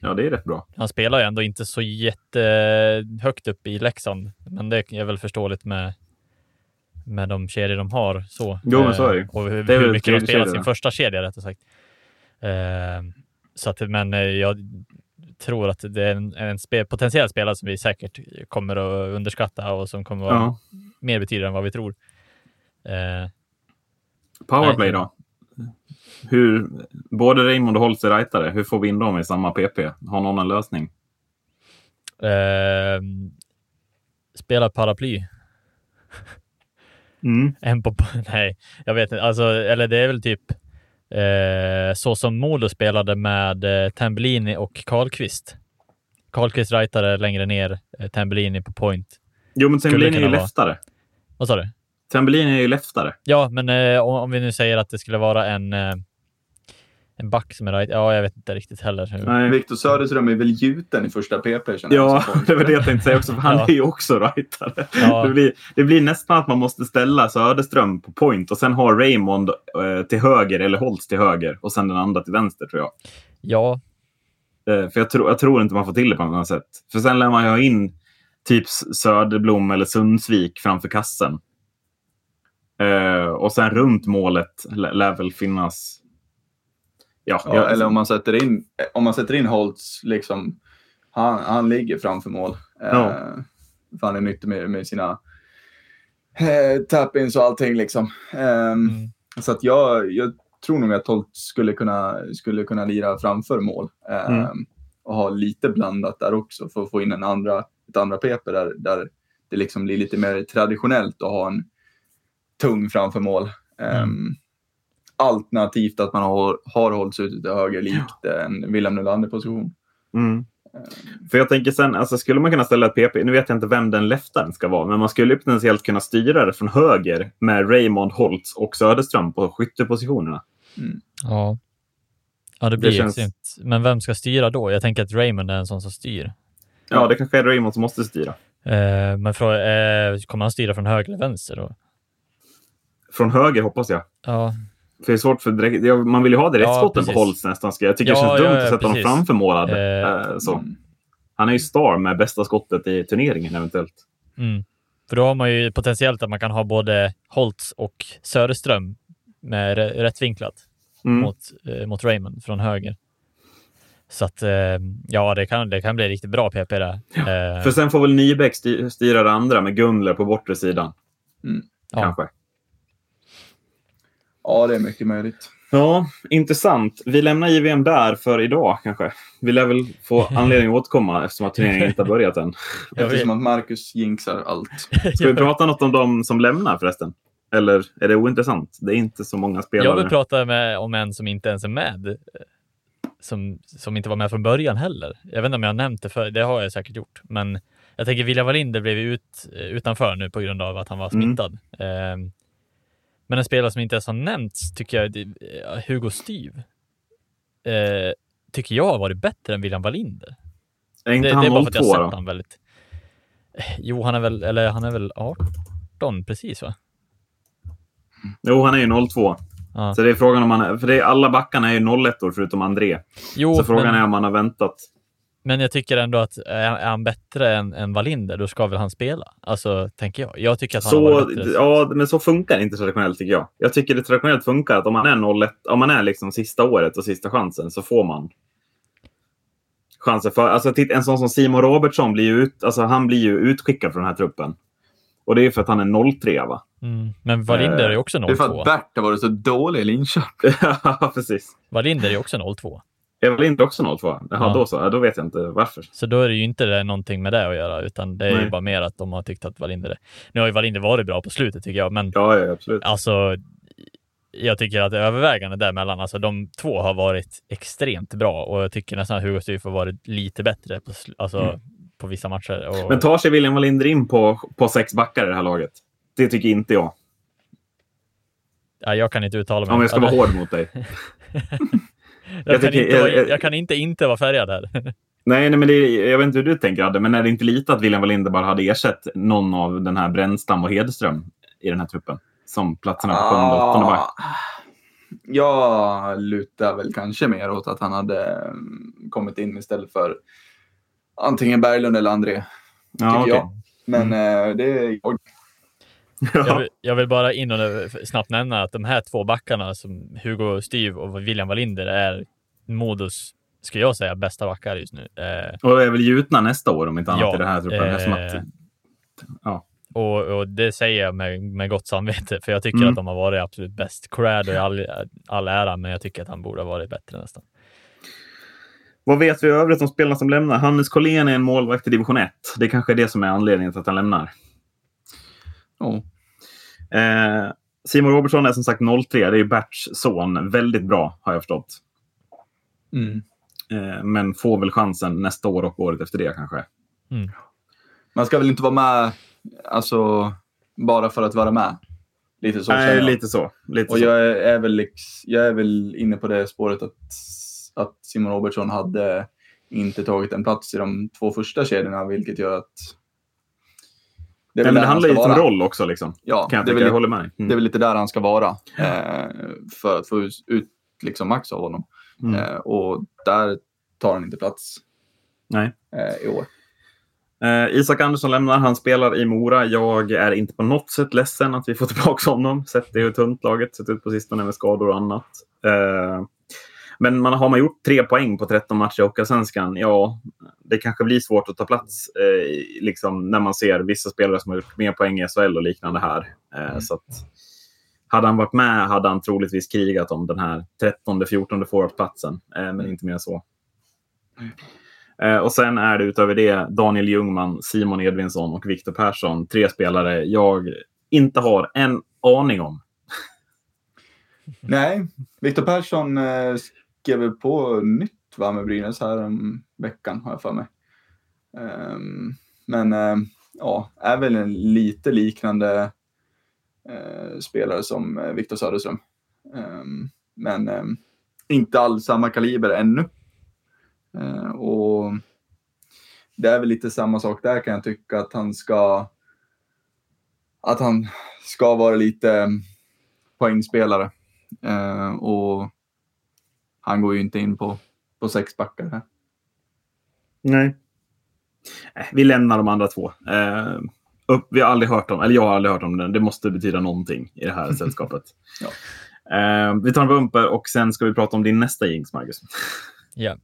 ja, det är rätt bra. Han spelar ju ändå inte så jättehögt upp i Leksand, men det är väl förståeligt med med de kedjor de har. Så. Jo, men så är det. Eh, Och hur, Det är hur mycket de spelar kedjan. sin första kedja rättare sagt. Eh, så att, men eh, jag tror att det är en, en spe, potentiell spelare som vi säkert kommer att underskatta och som kommer att vara Ja. mer betydande än vad vi tror. Eh, Powerplay Nej. då? Hur, både Raymond och Holtz är rightare. Hur får vi in dem i samma PP? Har någon en lösning? eh, spela paraply. Mm. En på, nej, jag vet inte. Alltså, eller det är väl typ eh, så som Modo spelade med eh, Tambellini och Karlqvist. Karlqvist rightare längre ner, eh, Tambellini på point. Jo, men Skulle Tambellin är ju vara. leftare. Vad sa du? Tambellin är ju leftare. Ja, men eh, om, om vi nu säger att det skulle vara en, eh, en back som är right. Ja, jag vet inte riktigt heller. Hur. Nej. Viktor Söderström är väl gjuten i första PP känner jag Ja, som det var det jag tänkte säga också. För han Ja. är ju också rightare. Ja. Det, blir, det blir nästan att man måste ställa Söderström på point och sen ha Raymond eh, till höger eller Holtz till höger och sen den andra till vänster tror jag. Ja, Eh, för jag, tror jag tror inte man får till det på något annat sätt. För sen lär man ju ha in typ Söderblom eller Sundsvik framför kassen. Eh, och sen runt målet lä- lär väl finnas... Ja, Ja, eller om man sätter in, om man sätter in Holtz, liksom, han, han ligger framför mål. Eh, Ja. för han är nyttig med, med sina eh, tap-ins och allting liksom. Ehm, Mm. Så att jag, jag tror nog att Holt skulle kunna, skulle kunna lira framför mål. Ehm, Mm. Och ha lite blandat där också för att få in en andra, ett andra PP där, där det liksom blir lite mer traditionellt att ha en tung framför mål. Ehm, Alternativt att man har, har hållits ute till höger likt en William Nylander-position. Mm. För jag tänker sen, alltså skulle man kunna ställa ett PP, nu vet jag inte vem den leftaren ska vara, men man skulle potentiellt kunna styra det från höger med Raymond, Holtz och Söderström på skyttepositionerna. Ja. Ja, det blir Det ju känns- extremt. Men vem ska styra då? Jag tänker att Raymond är en sån som styr. Ja, det kanske är Raymond som måste styra. Eh, men frå, eh, kommer han styra från höger eller vänster då? Från höger hoppas jag. Ja, För det är svårt för direkt, man vill ju ha direktskotten Ja, på. Holtz nästan. Jag tycker det Ja, känns ja, dumt ja, att sätta honom framför målad. Eh, eh, så. Mm. Han är ju star med bästa skottet i turneringen eventuellt. mm. För då har man ju potentiellt att man kan ha både Holtz och Söderström med rä- rättvinklat Mm. mot, eh, mot Raymond från höger. Så att eh, ja, det kan, det kan bli riktigt bra PP där. Eh, För sen får väl Nybeck sty- styra det andra med Gunler på bortre sidan. Mm. Kanske. Ja, det är mycket möjligt. Ja, intressant. Vi lämnar JVM där för idag kanske. Vi lär väl få anledning att återkomma eftersom att turneringen inte har börjat än. Eftersom att Marcus jinxar allt. Ska vi prata något om de som lämnar förresten? Eller är det ointressant? Det är inte så många spelare. Jag vill prata med, om en som inte ens är med. eh, Som, som inte var med från början heller. Jag vet inte om jag har nämnt det för det har jag säkert gjort. Men jag tänker William Wallinder blev ut, eh, utanför nu på grund av att han var Mm. smittad. Men en spelare som inte ens har nämnts tycker jag, eh, Hugo Styv. Eh, tycker jag har varit bättre än William Wallinder. är inte Det, han det är bara för att jag 02 har sett honom väldigt... Eh, Jo, han är väl, eller han är väl 18 precis va? Jo, han är ju 02. Ja. Så det är frågan om han... För det är, alla backarna är ju 01 förutom André. Jo, så frågan men... är om han har väntat. Men jag tycker ändå att är, är han bättre än, än Wallinder, då ska väl han spela. Alltså, tänker jag. Jag tycker att han har Så, varit bättre. ja, men så funkar det inte traditionellt tycker jag. Jag tycker det traditionellt funkar att om man är 01, om man är liksom sista året och sista chansen så får man chansen. För, alltså, titta, en sån som Simon Robertsson blir ju, ut, alltså, han blir ju utskickad från den här truppen. Och det är för att han är 03 va? Mm. Men Wallinder är också Det är för 02. att Bert har varit så dålig i Linköping. Ja, precis. Wallinder är också 02. Är inte också 02? Jaha, Ja. då så. Ja, då vet jag inte varför. Så då är det ju inte det, någonting med det att göra, utan det är ju bara mer att de har tyckt att Wallinder är... Nu har ju Wallinder varit bra på slutet tycker jag, men Ja, ja absolut. alltså jag tycker att övervägande däremellan, alltså de två har varit extremt bra och jag tycker nästan att Hugo Styf har varit lite bättre på, alltså, Mm. på vissa matcher. Och, Men tar sig William Wallinder in på, på sex backar i det här laget? Det tycker inte jag. ja, jag kan inte uttala mig. Om jag ska vara hård mot dig. jag, jag kan tycker- inte jag- jag kan inte inte vara färgad här. Nej, nej men det, jag vet inte hur du tänker Adde, men är det inte lite att William Wallinder bara hade ersatt någon av den här Brännstam och Hedström i den här truppen? Som platserna på sjunde och åttonde back. Ah, Jag lutar väl kanske mer åt att han hade mm, kommit in istället för antingen Berglund eller André. Ja, okej. jag. Men eh, det är jag. Jag Ja. vill, jag vill bara in och snabbt nämna att de här två backarna, som Hugo Styv och William Wallinder, är Modos, skulle jag säga, bästa backar just nu. Eh, Och är väl gjutna nästa år om inte annat Ja, i den här truppen. eh, att, ja. och, och det säger jag med, med gott samvete, för jag tycker Mm. att de har varit absolut bäst. Corrado i all, all ära, men jag tycker att han borde ha varit bättre nästan. Vad vet vi i övrigt om spelarna som lämnar? Hannes Collén är en målvakt i division 1. Det kanske är det som är anledningen till att han lämnar. Eh, Simon Robertsson är som sagt 03. Det är Berts son. Väldigt bra har jag förstått. Mm. Eh, men får väl chansen nästa år och året efter det kanske. Man ska väl inte vara med alltså, bara för att vara med. Lite så Nej, jag. lite så. Lite Och så. jag är, är väl, jag är väl inne på det spåret att, att Simon Robertsson hade inte tagit en plats i de två första kedjorna, vilket gör att... Det Nej, men det han handlar ju om roll också. Liksom. Ja, Kan jag, det, väl, jag håller med. det är Mm. väl lite där han ska vara eh, för att få ut, ut liksom max av honom. Mm. Eh, och där tar han inte plats Nej. eh, i år. Eh, Isak Andersson lämnar. Han spelar i Mora. Jag är inte på något sätt ledsen att vi får tillbaka honom. Sett det hur tunt laget sett ut på sistone med skador och annat. Eh, Men man, har man gjort tre poäng på 13 matcher i Hockeyallsvenskan, ja, det kanske blir svårt att ta plats eh, liksom, när man ser vissa spelare som har gjort mer poäng i SHL och liknande här. Eh, mm. så att, hade han varit med hade han troligtvis krigat om den här 13-14 forwardplatsen, eh, men inte mer så. Mm. och sen är det utöver det Daniel Ljungman, Simon Edvinsson och Viktor Persson. Tre spelare jag inte har en aning om. Nej, Viktor Persson eh, skrev väl på nytt va, med Brynäs här om veckan har jag för mig. Um, men uh, ja, är väl en lite liknande uh, spelare som uh, Viktor Söderström. Um, men um, inte alls samma kaliber ännu. och det är väl lite samma sak där kan jag tycka att han ska att han ska vara lite poängspelare. och han går ju inte in på, på sex backar här. Nej. Vi lämnar de andra två. Eh, upp, vi har aldrig hört om, eller jag har aldrig hört om den. Det måste betyda någonting i det här sällskapet. ja. eh, vi tar en bumper och sen ska vi prata om din nästa jinx, Marcus. Ja.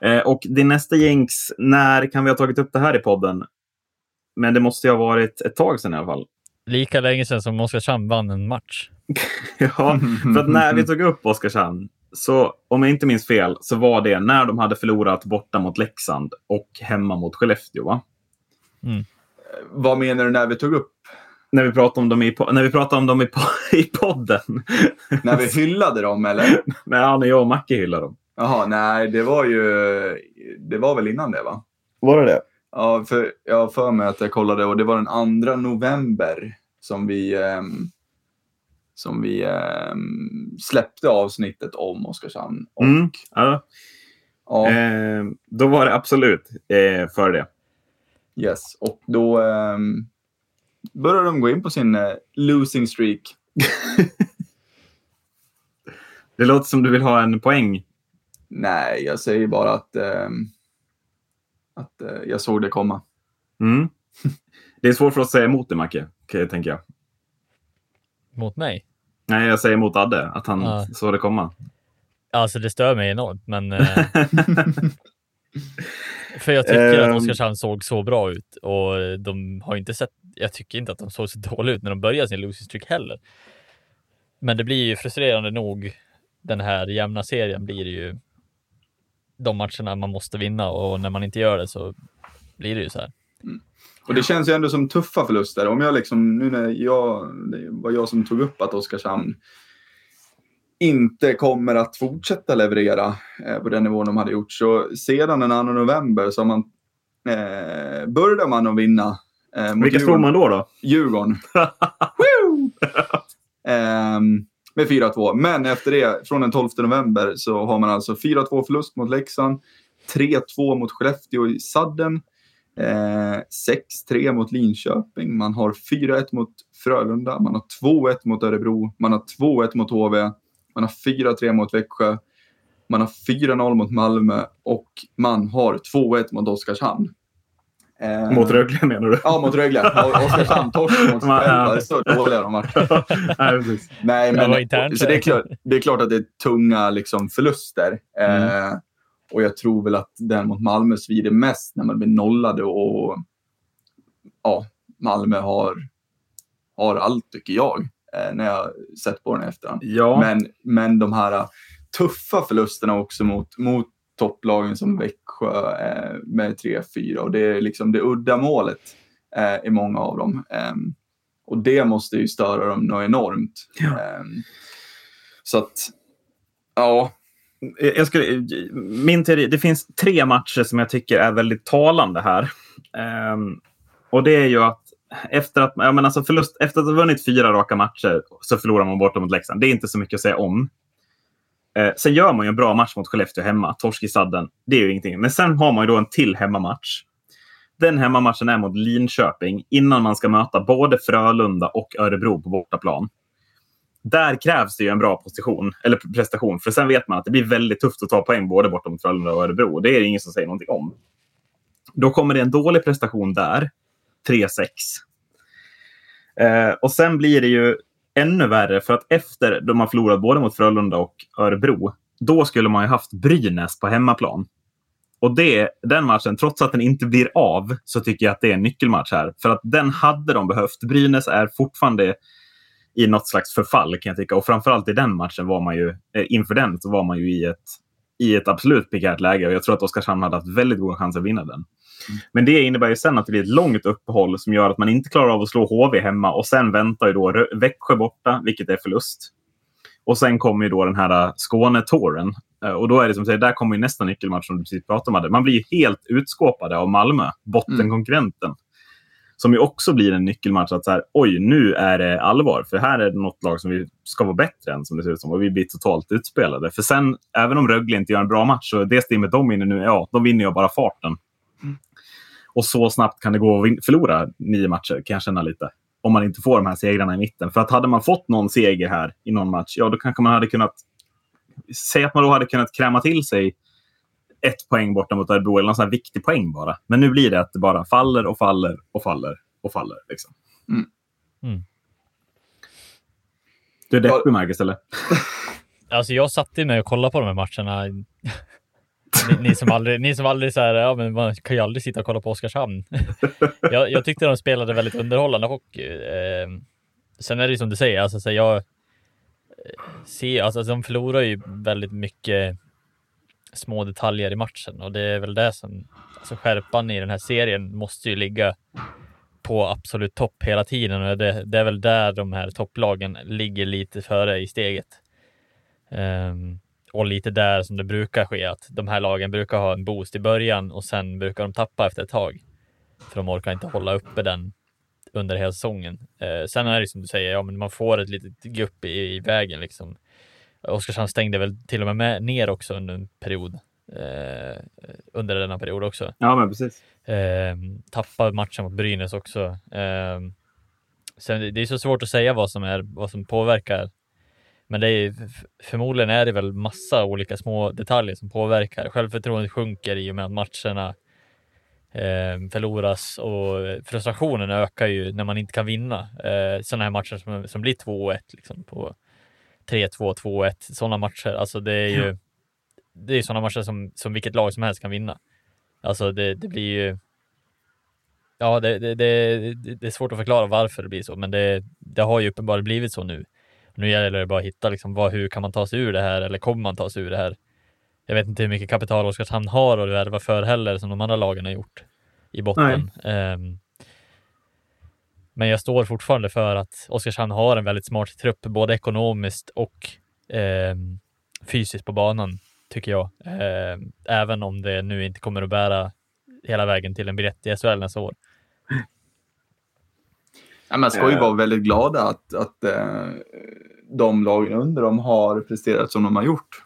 Eh, och din nästa jinx, när kan vi ha tagit upp det här i podden? Men det måste ju ha varit ett tag sedan i alla fall. Lika länge sedan som Oskarshamn vann en match. ja, för att när vi tog upp Oskarshamn, så om jag inte minns fel, så var det när de hade förlorat borta mot Leksand och hemma mot Skellefteå. Va? Mm. Vad menar du när vi tog upp? När vi pratade om dem i, när vi pratade om dem i, i podden. när vi hyllade dem, eller? nej, när jag och Macke hyllade dem. Jaha, nej, det var ju... Det var väl innan det, va? Var det det? Ja, för jag har för mig att jag kollade och det var den 2 november som vi... Um, som vi eh, släppte avsnittet om Oskarshamn. Och, mm, ja. ja. Eh, då var det absolut eh, för det. Yes, och då eh, började de gå in på sin eh, losing streak. det låter som du vill ha en poäng. Nej, jag säger bara att, ehm, att eh, jag såg det komma. Mm. Det är svårt för oss att säga emot det, Macke, tänker jag. Mot mig? Nej, jag säger mot Adde, att han ja. såg det komma. Alltså det stör mig enormt, men... Eh, för jag tycker att ehm. Oskarshamn såg så bra ut och de har inte sett... Jag tycker inte att de såg så dåliga ut när de började sin losing streak heller. Men det blir ju frustrerande nog. Den här jämna serien blir det ju de matcherna man måste vinna och när man inte gör det så blir det ju så här. Mm. Och det känns ju ändå som tuffa förluster. Om jag liksom, nu när jag, det var jag som tog upp att Oskarshamn inte kommer att fortsätta leverera eh, på den nivån de hade gjort. Så sedan den 2 november så man, eh, började man att vinna. Eh, Vilka slår man då? då? Djurgården. eh, med 4-2. Men efter det, från den 12 november, så har man alltså 4-2 förlust mot Leksand, 3-2 mot Skellefteå i sadden, Eh, 6-3 mot Linköping. Man har 4-1 mot Frölunda. Man har 2-1 mot Örebro. Man har 2-1 mot HV. Man har 4-3 mot Växjö. Man har 4-0 mot Malmö och man har 2-1 mot Oskarshamn. Eh, mot Rögle menar du? Ja, mot Rögle. Oskarshamn torsk mot Rögle. Så dåliga de varit. Nej, men, så det är, klart, det är klart att det är tunga liksom, förluster. Mm. Eh, och jag tror väl att den mot Malmö svider mest när man blir nollade och ja, Malmö har, har allt tycker jag eh, när jag sett på den i efterhand. Ja. Men, men de här tuffa förlusterna också mot, mot topplagen som Växjö eh, med 3-4 och det är liksom det udda målet eh, i många av dem. Eh, och det måste ju störa dem något enormt. Ja. Ehm, så att, ja, jag skulle, min teori, det finns tre matcher som jag tycker är väldigt talande här. Um, och det är ju att efter att, ja, men alltså förlust, efter att ha vunnit fyra raka matcher så förlorar man borta mot Leksand. Det är inte så mycket att säga om. Eh, sen gör man ju en bra match mot Skellefteå hemma. Torsk i sadden. Det är ju ingenting. Men sen har man ju då en till hemmamatch. Den hemmamatchen är mot Linköping innan man ska möta både Frölunda och Örebro på bortaplan där krävs det ju en bra position, eller prestation. För sen vet man att det blir väldigt tufft att ta poäng både bortom mot Frölunda och Örebro. Det är det ingen som säger någonting om. Då kommer det en dålig prestation där. 3-6. Eh, och sen blir det ju ännu värre för att efter de har förlorat både mot Frölunda och Örebro, då skulle man ju haft Brynäs på hemmaplan. Och det, den matchen, trots att den inte blir av, så tycker jag att det är en nyckelmatch här. För att den hade de behövt. Brynäs är fortfarande i något slags förfall kan jag tycka. Och framförallt i den matchen var man ju, eh, inför den, så var man ju i ett, i ett absolut prekärt läge. Och jag tror att Oskarshamn hade haft väldigt goda chanser att vinna den. Mm. Men det innebär ju sen att det blir ett långt uppehåll som gör att man inte klarar av att slå HV hemma. Och sen väntar ju då Växjö borta, vilket är förlust. Och sen kommer ju då den här äh, Skåne-touren. Äh, och då är det som säger, där kommer ju nästa nyckelmatch som du precis pratade om. Man blir helt utskåpade av Malmö, bottenkonkurrenten. Mm. Som ju också blir en nyckelmatch. Att så här, oj, nu är det allvar. För här är det något lag som vi ska vara bättre än, som det ser ut som. Och vi blir totalt utspelade. För sen, även om Rögle inte gör en bra match, så det stimmet de vinner nu, ja, de vinner ju bara farten. Mm. Och så snabbt kan det gå att förlora nio matcher, kan jag känna lite om man inte får de här segrarna i mitten. För att hade man fått någon seger här i någon match, ja då kanske man hade kunnat... Säg att man då hade kunnat kräma till sig ett poäng borta mot Örebro, eller någon sån här viktig poäng bara. Men nu blir det att det bara faller och faller och faller och faller. Liksom. Mm. Mm. Du är deppig, Marcus, eller? Alltså, jag satt ju med och kollade på de här matcherna ni, ni, som aldrig, ni som aldrig så här, ja men man kan ju aldrig sitta och kolla på Oskarshamn. jag, jag tyckte de spelade väldigt underhållande hockey. Eh, sen är det ju som du säger, alltså så jag eh, ser, alltså de förlorar ju väldigt mycket små detaljer i matchen och det är väl det som, alltså skärpan i den här serien måste ju ligga på absolut topp hela tiden och det, det är väl där de här topplagen ligger lite före i steget. Um, och lite där som det brukar ske, att de här lagen brukar ha en boost i början och sen brukar de tappa efter ett tag. För de orkar inte hålla uppe den under hela säsongen. Eh, sen är det som du säger, ja, men man får ett litet gupp i, i vägen liksom. Oskarshamn stängde väl till och med, med ner också under en period. Eh, under denna period också. Ja, men precis. Eh, tappade matchen mot Brynäs också. Eh, sen, det är så svårt att säga vad som, är, vad som påverkar men det är, förmodligen är det väl massa olika små detaljer som påverkar. Självförtroendet sjunker i och med att matcherna eh, förloras och frustrationen ökar ju när man inte kan vinna. Eh, sådana här matcher som, som blir 2-1 liksom på 3-2, 2-1, sådana matcher. Alltså det är ju det är sådana matcher som, som vilket lag som helst kan vinna. Alltså det, det blir ju Ja, det, det, det, det, är svårt att förklara varför det blir så, men det, det har ju uppenbarligen blivit så nu. Nu gäller det bara att hitta liksom, vad, hur kan man ta sig ur det här eller kommer man ta sig ur det här? Jag vet inte hur mycket kapital Oskarshamn har att värva för heller som de andra lagen har gjort i botten. Um, men jag står fortfarande för att Oskarshamn har en väldigt smart trupp, både ekonomiskt och um, fysiskt på banan, tycker jag. Um, även om det nu inte kommer att bära hela vägen till en biljett i SHL nästa år. Ja, man ska ju vara väldigt glada att, att eh, de lagen under dem har presterat som de har gjort.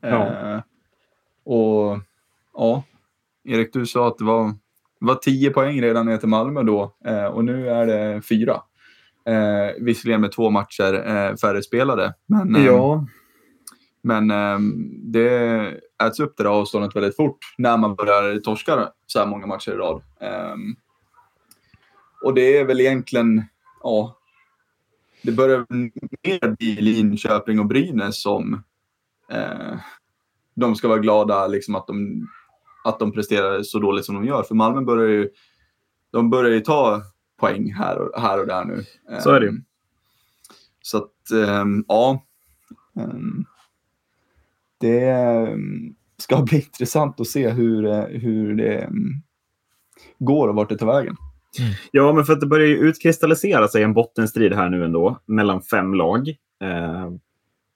Ja. Eh, och ja, Erik, du sa att det var, var 10 poäng redan ner till Malmö då eh, och nu är det fyra. Eh, visserligen med två matcher eh, färre spelade. Men, eh, ja. men eh, det äts upp det där avståndet väldigt fort när man börjar torska så här många matcher i rad. Eh, och det är väl egentligen, ja, det börjar mer bli Linköping och Brynäs som de ska vara glada liksom att de, att de presterar så dåligt som de gör. För Malmö börjar ju, de börjar ju ta poäng här och, här och där nu. Så är det ju. Ehm, så att, ähm, ja. Ähm, det ska bli intressant att se hur, eh, hur det går och vart det tar vägen. Mm. Ja, men för att det börjar ju utkristallisera sig en bottenstrid här nu ändå mellan fem lag. Eh,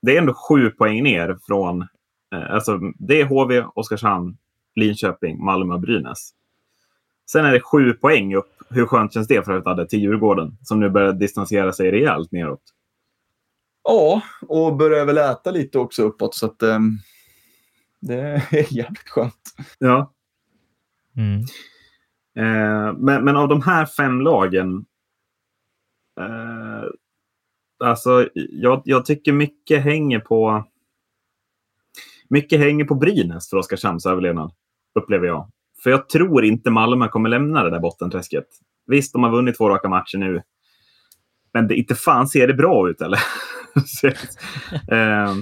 det är ändå sju poäng ner från... Eh, alltså, det är HV, Oskarshamn, Linköping, Malmö och Brynäs. Sen är det sju poäng upp. Hur skönt känns det för att hade till Djurgården som nu börjar distansera sig rejält neråt? Ja, och börjar väl äta lite också uppåt. Så att, eh, det är jävligt skönt. Ja. Mm. Eh, men, men, av de här fem lagen. Eh, alltså, jag, jag, tycker mycket hänger på. Mycket hänger på Brynäs för Oskarshamns överlevnad. Upplever jag. För jag tror inte Malmö kommer lämna det där bottenträsket. Visst, de har vunnit två raka matcher nu. Men det, inte fan ser det bra ut eller? eh,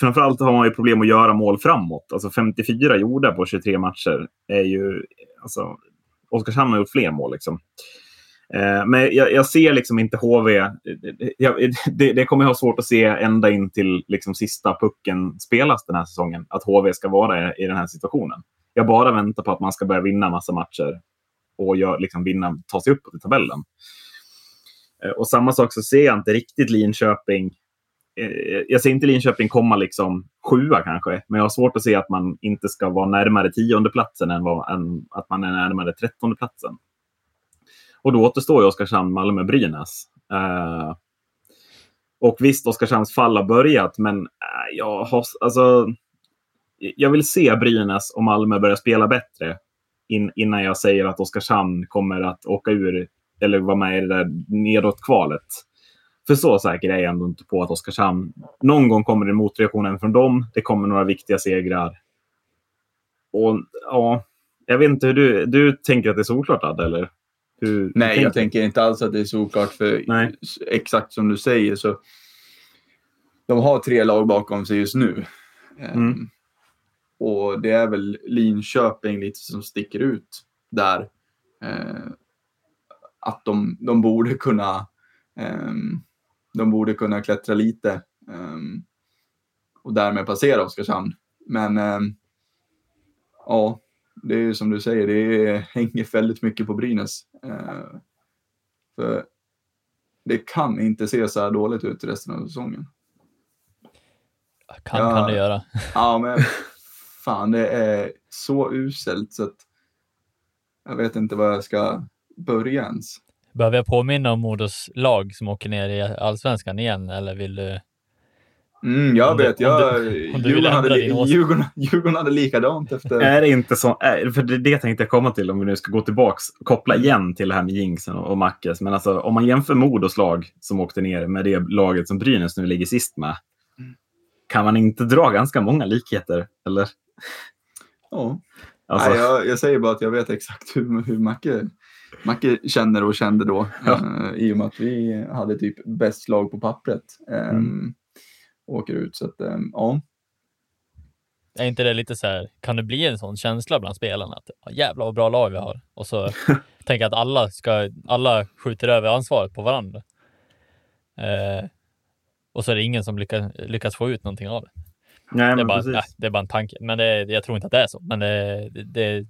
framförallt har man ju problem att göra mål framåt. Alltså 54 gjorda på 23 matcher är ju... Alltså, Oskarshamn har gjort fler mål. Liksom. Eh, men jag, jag, ser liksom inte HV. Eh, jag, det, det, kommer jag ha svårt att se ända in till liksom, sista pucken spelas den här säsongen. Att HV ska vara i, i den här situationen. Jag bara väntar på att man ska börja vinna massa matcher och gör, liksom, vinna, ta sig uppåt i tabellen. Eh, och samma sak så ser jag inte riktigt Linköping jag ser inte Linköping komma liksom sjua kanske, men jag har svårt att se att man inte ska vara närmare tionde platsen än, vad, än att man är närmare trettonde platsen. Och då återstår ju Oskarshamn, Malmö, Brynäs. Eh, och visst, Oskarshamns fall har börjat, men eh, jag, har, alltså, jag vill se Brynäs och Malmö börja spela bättre in, innan jag säger att Oskarshamn kommer att åka ur eller vara med i det där nedåt kvalet. För så säker är jag ändå inte på att Oskarshamn... Någon gång kommer det motreaktionen motreaktion även från dem. Det kommer några viktiga segrar. Och ja, jag vet inte hur du, du tänker att det är solklart, Adde? eller? Hur, Nej, tänker? jag tänker inte alls att det är solklart. För Nej. exakt som du säger så de har tre lag bakom sig just nu. Mm. Um, och det är väl Linköping lite som sticker ut där. Uh, att de, de borde kunna um, de borde kunna klättra lite um, och därmed passera Oskarshamn. Men ja, det är som du säger, det hänger väldigt mycket på Brynäs. Uh, för det kan inte se så här dåligt ut resten av säsongen. Kan ja, kan det göra. ja, men fan, det är så uselt så att jag vet inte var jag ska börja ens. Behöver jag påminna om Modos lag som åker ner i allsvenskan igen eller vill du? Mm, jag vet, du, jag, om du, om du Djurgården, hade, Djurgården, Djurgården hade likadant efter... Är det inte så? För det, det tänkte jag komma till om vi nu ska gå tillbaks, koppla igen till det här med Jinxen och, och Mackes. Men alltså om man jämför Modos lag som åkte ner med det laget som Brynäs nu ligger sist med. Mm. Kan man inte dra ganska många likheter? Eller? Ja. Alltså... Nej, jag, jag, säger bara att jag vet exakt hur, hur Macke Macke känner och kände då ja. uh, i och med att vi hade typ bäst lag på pappret. Um, mm. Åker ut så att um, ja. Är inte det lite så här, kan det bli en sån känsla bland spelarna att ja, jävlar vad bra lag vi har och så tänker att alla ska, alla skjuter över ansvaret på varandra. Uh, och så är det ingen som lyckas, lyckas få ut någonting av det. Nej, det, är bara, ja, det är bara en tanke, men det, jag tror inte att det är så. Men det, det,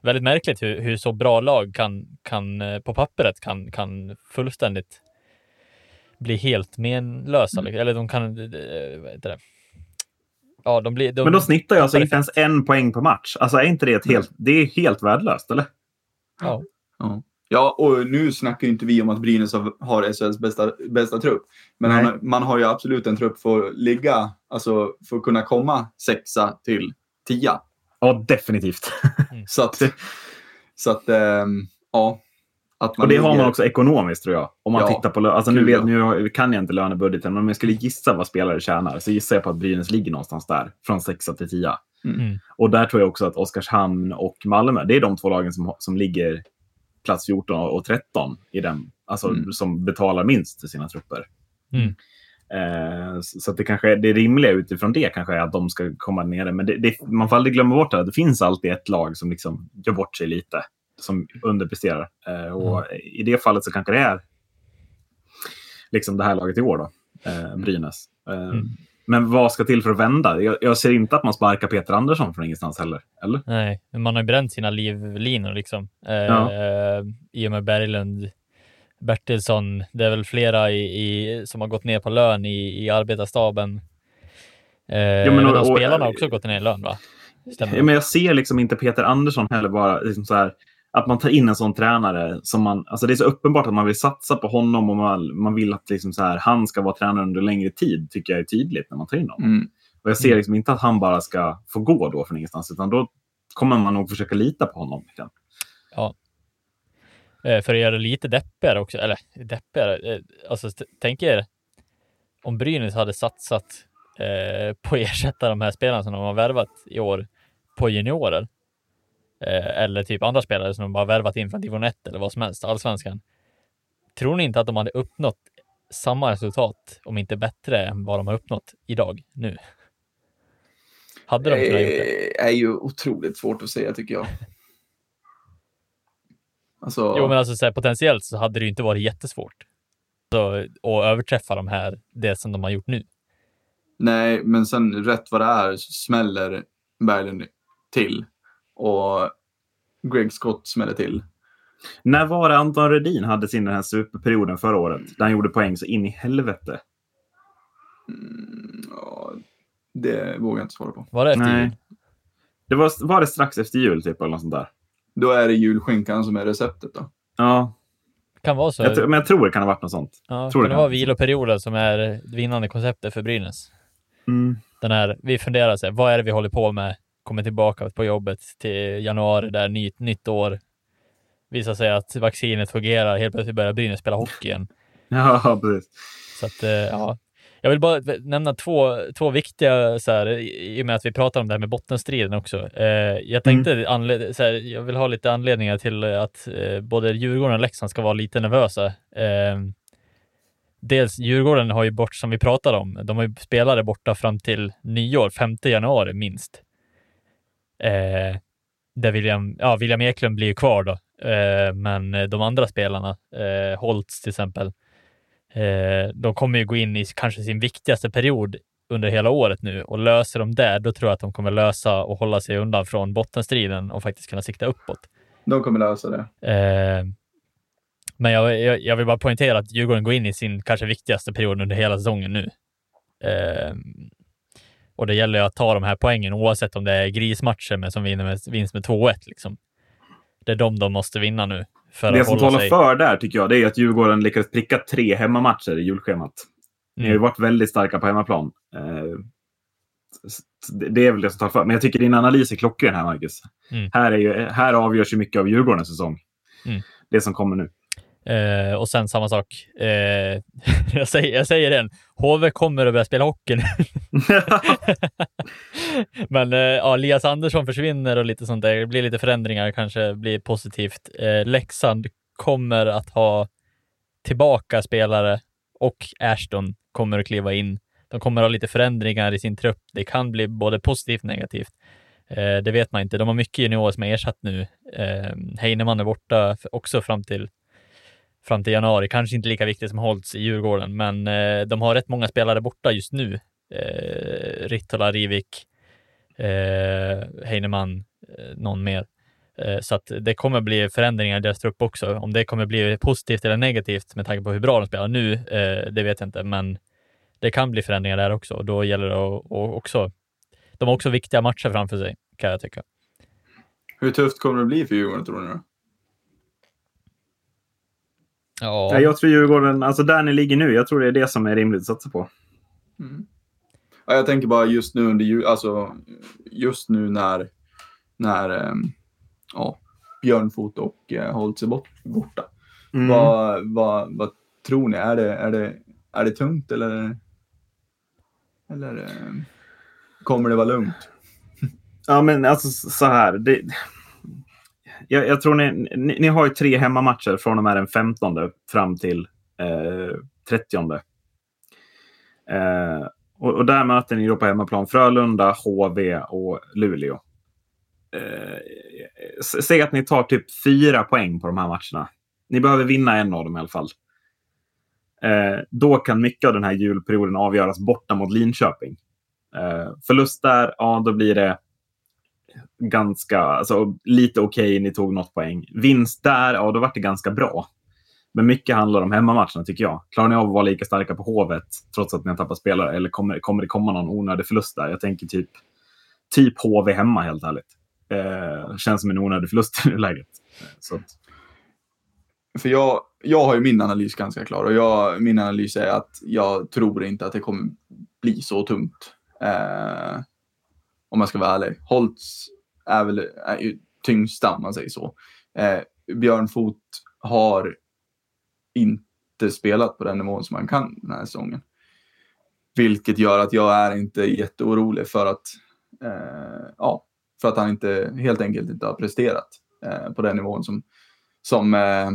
väldigt märkligt hur, hur så bra lag kan, kan eh, på pappret kan, kan fullständigt bli helt menlösa. Mm. Eller de kan, vad heter det? Ja, de blir, de Men då snittar jag alltså inte ens en poäng på match. Alltså är inte det ett helt, det är helt värdelöst, eller? Ja. ja. Ja, och nu snackar inte vi om att Brynäs har SHLs bästa, bästa trupp. Men man, man, har ju absolut en trupp för att ligga, alltså för att kunna komma sexa till tia. Ja, definitivt. Mm. så att, så att ähm, ja. Att och det ligger... har man också ekonomiskt tror jag. Om man ja, tittar på, alltså nu, vet, nu kan jag inte lönebudgeten, men om jag skulle gissa vad spelare tjänar så gissar jag på att Brynäs ligger någonstans där, från 6 till 10. Mm. mm. Och där tror jag också att Oskarshamn och Malmö, det är de två lagen som, som ligger plats 14 och 13 i den, alltså, mm. som betalar minst till sina trupper. Mm. Eh, så det kanske det rimliga utifrån det kanske är att de ska komma ner. Men det, det, man får aldrig glömma bort att det finns alltid ett lag som liksom gör bort sig lite, som underpresterar. Eh, och mm. i det fallet så kanske det är liksom det här laget i år då, eh, Brynäs. Mm. Men vad ska till för att vända? Jag, jag, ser inte att man sparkar Peter Andersson från ingenstans heller. Eller? Nej, man har ju bränt sina livlinor liksom. Ja. I och med Berglund Bertilsson, det är väl flera i, i, som har gått ner på lön i, i arbetarstaben. Eh, ja, men, och, och, spelarna har också gått ner i lön, va? Ja, men jag ser liksom inte Peter Andersson heller bara liksom så här, att man tar in en sån tränare som man, alltså det är så uppenbart att man vill satsa på honom och man, man vill att liksom så här, han ska vara tränare under längre tid, tycker jag är tydligt när man tar in honom. Mm. Och jag ser mm. liksom inte att han bara ska få gå då från ingenstans, utan då kommer man nog försöka lita på honom. Ja, Eh, för att göra det lite deppigare också, eller deppigare, eh, alltså tänk er om Brynäs hade satsat eh, på att ersätta de här spelarna som de har värvat i år på juniorer. Eh, eller typ andra spelare som de bara värvat in från division 1 eller vad som helst, allsvenskan. tror ni inte att de hade uppnått samma resultat, om inte bättre, än vad de har uppnått idag, nu? Hade de kunnat gjort det? Det är ju otroligt svårt att säga tycker jag. Alltså, Jo, men alltså så här, potentiellt så hade det ju inte varit jättesvårt. Så, att överträffa de här, det som de har gjort nu. Nej, men sen rätt vad det är så smäller Berglund till. Och Greg Scott smäller till. När var det Anton Rödin hade sin den här superperioden förra året? Där han gjorde poäng så in i helvete. Mm, ja, det vågar jag inte svara på. Var det efter Nej. jul? Det var, var det strax efter jul typ eller något sånt där? Då är det julskinkan som är receptet då. Ja, Kan vara så. jag, tror- men jag tror det kan ha varit något sånt. ja, tror kan det det vara viloperioden som är det vinnande konceptet för Brynäs? Mm. Den här, vi funderar så här, vad är det vi håller på med? Kommer tillbaka på jobbet till januari, där nytt, nytt år. Visar sig att vaccinet fungerar, helt plötsligt börjar Brynäs spela hockey igen. Ja, precis. Så att, eh, ja. Jag vill bara nämna två, två viktiga, så här, i och med att vi pratar om det här med bottenstriden också. Eh, jag tänkte, anled- så här, jag vill ha lite anledningar till att eh, både Djurgården och Leksand ska vara lite nervösa. Dels Djurgården har ju bort, som vi pratade om, de har ju spelare borta fram till nyår, 5 januari minst. Eh, där William, ja, William Eklund blir ju kvar då, eh, men de andra spelarna, eh, Holtz till exempel, Eh, de kommer ju gå in i kanske sin viktigaste period under hela året nu och löser de där, då tror jag att de kommer lösa och hålla sig undan från bottenstriden och faktiskt kunna sikta uppåt. De kommer lösa det. Eh, men jag, jag, jag vill bara poängtera att Djurgården går in i sin kanske viktigaste period under hela säsongen nu. Och det gäller ju att ta de här poängen oavsett om det är grismatcher med, som vinner med, vinst med 2-1. Liksom. Det är de de måste vinna nu. För Det som talar sig... för där tycker jag, det är att Djurgården lyckades pricka tre hemmamatcher i julschemat. Ni har ju Mm. varit väldigt starka på hemmaplan. Eh, det är väl det som talar för. Men jag tycker din analys är klockren här, Marcus. Mm. Här, är ju, här avgörs ju mycket av Djurgårdens säsong. Mm. Det som kommer nu. Eh, och sen samma sak. Eh, jag, säger, jag säger den. HV kommer att börja spela hockey nu. Men eh, ja, Elias Andersson försvinner och lite sånt där. Det blir lite förändringar, kanske blir positivt. Eh, Leksand kommer att ha tillbaka spelare och Ashton kommer att kliva in. De kommer att ha lite förändringar i sin trupp. Det kan bli både positivt och negativt. Eh, det vet man inte. De har mycket juniorer som är ersatt nu. Eh, Heinemann är borta också fram till fram till januari. Kanske inte lika viktigt som Holtz i Djurgården, men eh, de har rätt många spelare borta just nu. Eh, Rittola, Rivik, eh, Heinemann, eh, någon mer. Eh, så att det kommer bli förändringar i deras trupp också. Om det kommer bli positivt eller negativt med tanke på hur bra de spelar nu, eh, det vet jag inte, men det kan bli förändringar där också. Och då gäller det att också, de har också viktiga matcher framför sig, kan jag tycka. Hur tufft kommer det bli för Djurgården tror ni då? Ja, Ja, jag tror Djurgården, alltså där ni ligger nu, jag tror det är det som är rimligt att satsa på. Mm. Ja, jag tänker bara just nu under alltså just nu när, när ehm, ja, Björnfot och eh, Holtz är bort, borta. Mm. Vad, vad, vad tror ni? Är det, är det, är det tungt eller, eller ehm, kommer det vara lugnt? Ja, men alltså så här. Det, jag, jag tror ni, ni, ni har ju tre hemmamatcher från och med den 15 fram till eh, 30. Eh, och, och där möter ni då på hemmaplan Frölunda, HV och Luleå. Eh, säg att ni tar typ fyra poäng på de här matcherna. Ni behöver vinna en av dem i alla fall. Eh, då kan mycket av den här julperioden avgöras borta mot Linköping. Eh, förlust där, ja då blir det ganska, alltså lite okej, ni tog något poäng. Vinst där, ja då vart det ganska bra. Men mycket handlar om hemmamatcherna tycker jag. Klarar ni av att vara lika starka på Hovet trots att ni har tappat spelare? Eller kommer, kommer det komma någon onödig förlust där? Jag tänker typ, typ HV hemma helt ärligt. Eh, känns som en onödig förlust i det läget. Så För jag, jag har ju min analys ganska klar och jag, min analys är att jag tror inte att det kommer bli så tungt. Eh, om man ska vara ärlig. Holtz är väl är ju tyngsta om man säger så. Eh, Björn Fot har inte spelat på den nivån som han kan den här säsongen. Vilket gör att jag är inte jätteorolig för att, eh, ja, för att han inte, helt enkelt inte har presterat eh, på den nivån som, som eh,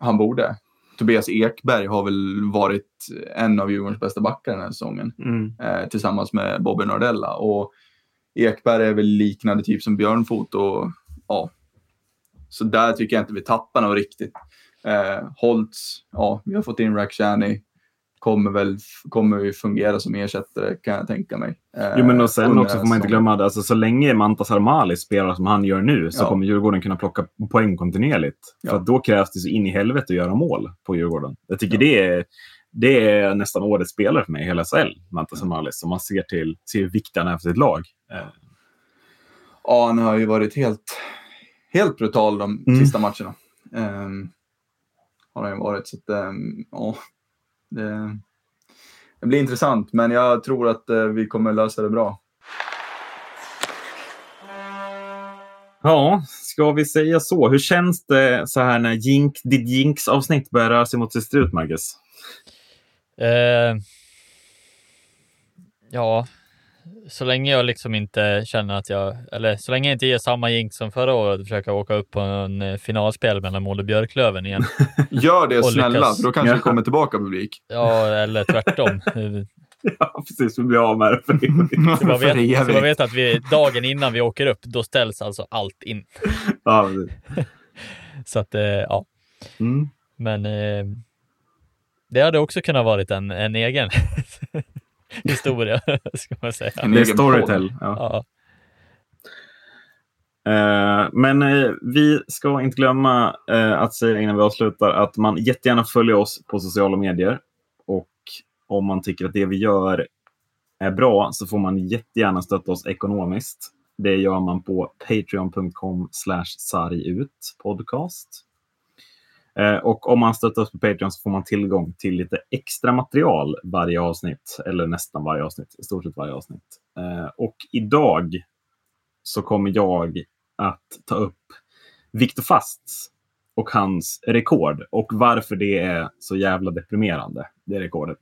han borde. Tobias Ekberg har väl varit en av Djurgårdens bästa backar den här säsongen. Mm. Eh, tillsammans med Bobby Nordella. Och Ekberg är väl liknande typ som Björnfot. Och, ja. Så där tycker jag inte vi tappar något riktigt. Eh, Holtz, ja, vi har fått in Rakhshani. Kommer väl kommer ju fungera som ersättare kan jag tänka mig. Eh, Jo, men och sen också får man inte glömma att alltså, så länge Mantas Armali spelar som han gör nu så Ja. kommer Djurgården kunna plocka poäng kontinuerligt. Ja. För då krävs det så in i helvete att göra mål på Djurgården. Jag tycker Ja. det, är, det är nästan årets spelare för mig i hela SHL, Mantas Armali. Som man ser till ser är för sitt lag. Eh, Ja, han har ju varit helt, helt brutal de Mm. sista matcherna. Um, har han ju varit. Så att, ehm, ja, det, det blir intressant, men jag tror att eh, vi kommer lösa det bra. Ja, ska vi säga så? Hur känns det så här när Jink, ditt Jinx-avsnitt börjar röra sig mot sitt slut, Marcus? Eh, ja, så länge jag liksom inte känner att jag, eller så länge jag inte ger samma jink som förra året och försöker åka upp på en eh, finalspel mellan Modo och Björklöven igen. Gör det Och snälla, lyckas. för då kanske Ja. det kommer tillbaka publik. Ja, eller tvärtom. Eh, Ja, precis. Vi blir av med det. för Så För vet, så bara vet att vi, dagen innan vi åker upp, då ställs alltså allt in. ja. Så att, eh, ja. Mm. Men det hade också kunnat varit en, en egen historia, ska man säga. En egen Storytel. Ja. Ja, Eh, men eh, vi ska inte glömma eh, att säga innan vi avslutar att man jättegärna följer oss på sociala medier. Och om man tycker att det vi gör är bra så får man jättegärna stötta oss ekonomiskt. Det gör man på patreon.com podcast. Eh, och om man stöttar oss på Patreon så får man tillgång till lite extra material varje avsnitt. Eller nästan varje avsnitt, i stort sett varje avsnitt. Eh, och idag så kommer jag att ta upp Viktor Fasts och hans rekord och varför det är så jävla deprimerande, det rekordet.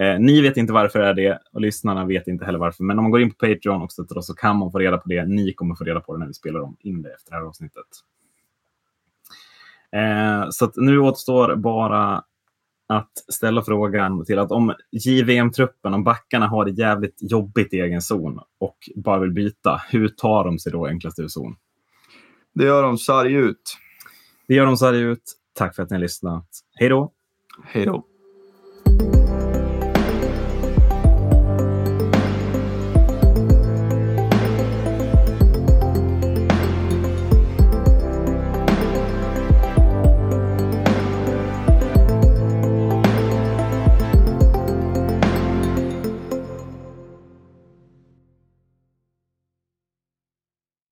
Eh, ni vet inte varför det är det och lyssnarna vet inte heller varför. Men om man går in på Patreon och stöttar oss så kan man få reda på det. Ni kommer få reda på det när vi spelar om in det efter det här avsnittet. Eh, så nu återstår bara att ställa frågan till att om JVM-truppen, om backarna har det jävligt jobbigt i egen zon och bara vill byta, hur tar de sig då enklast ur zon? Det gör de sarg ut. Det gör de här ut. Tack för att ni har lyssnat. Hej då! Hej då.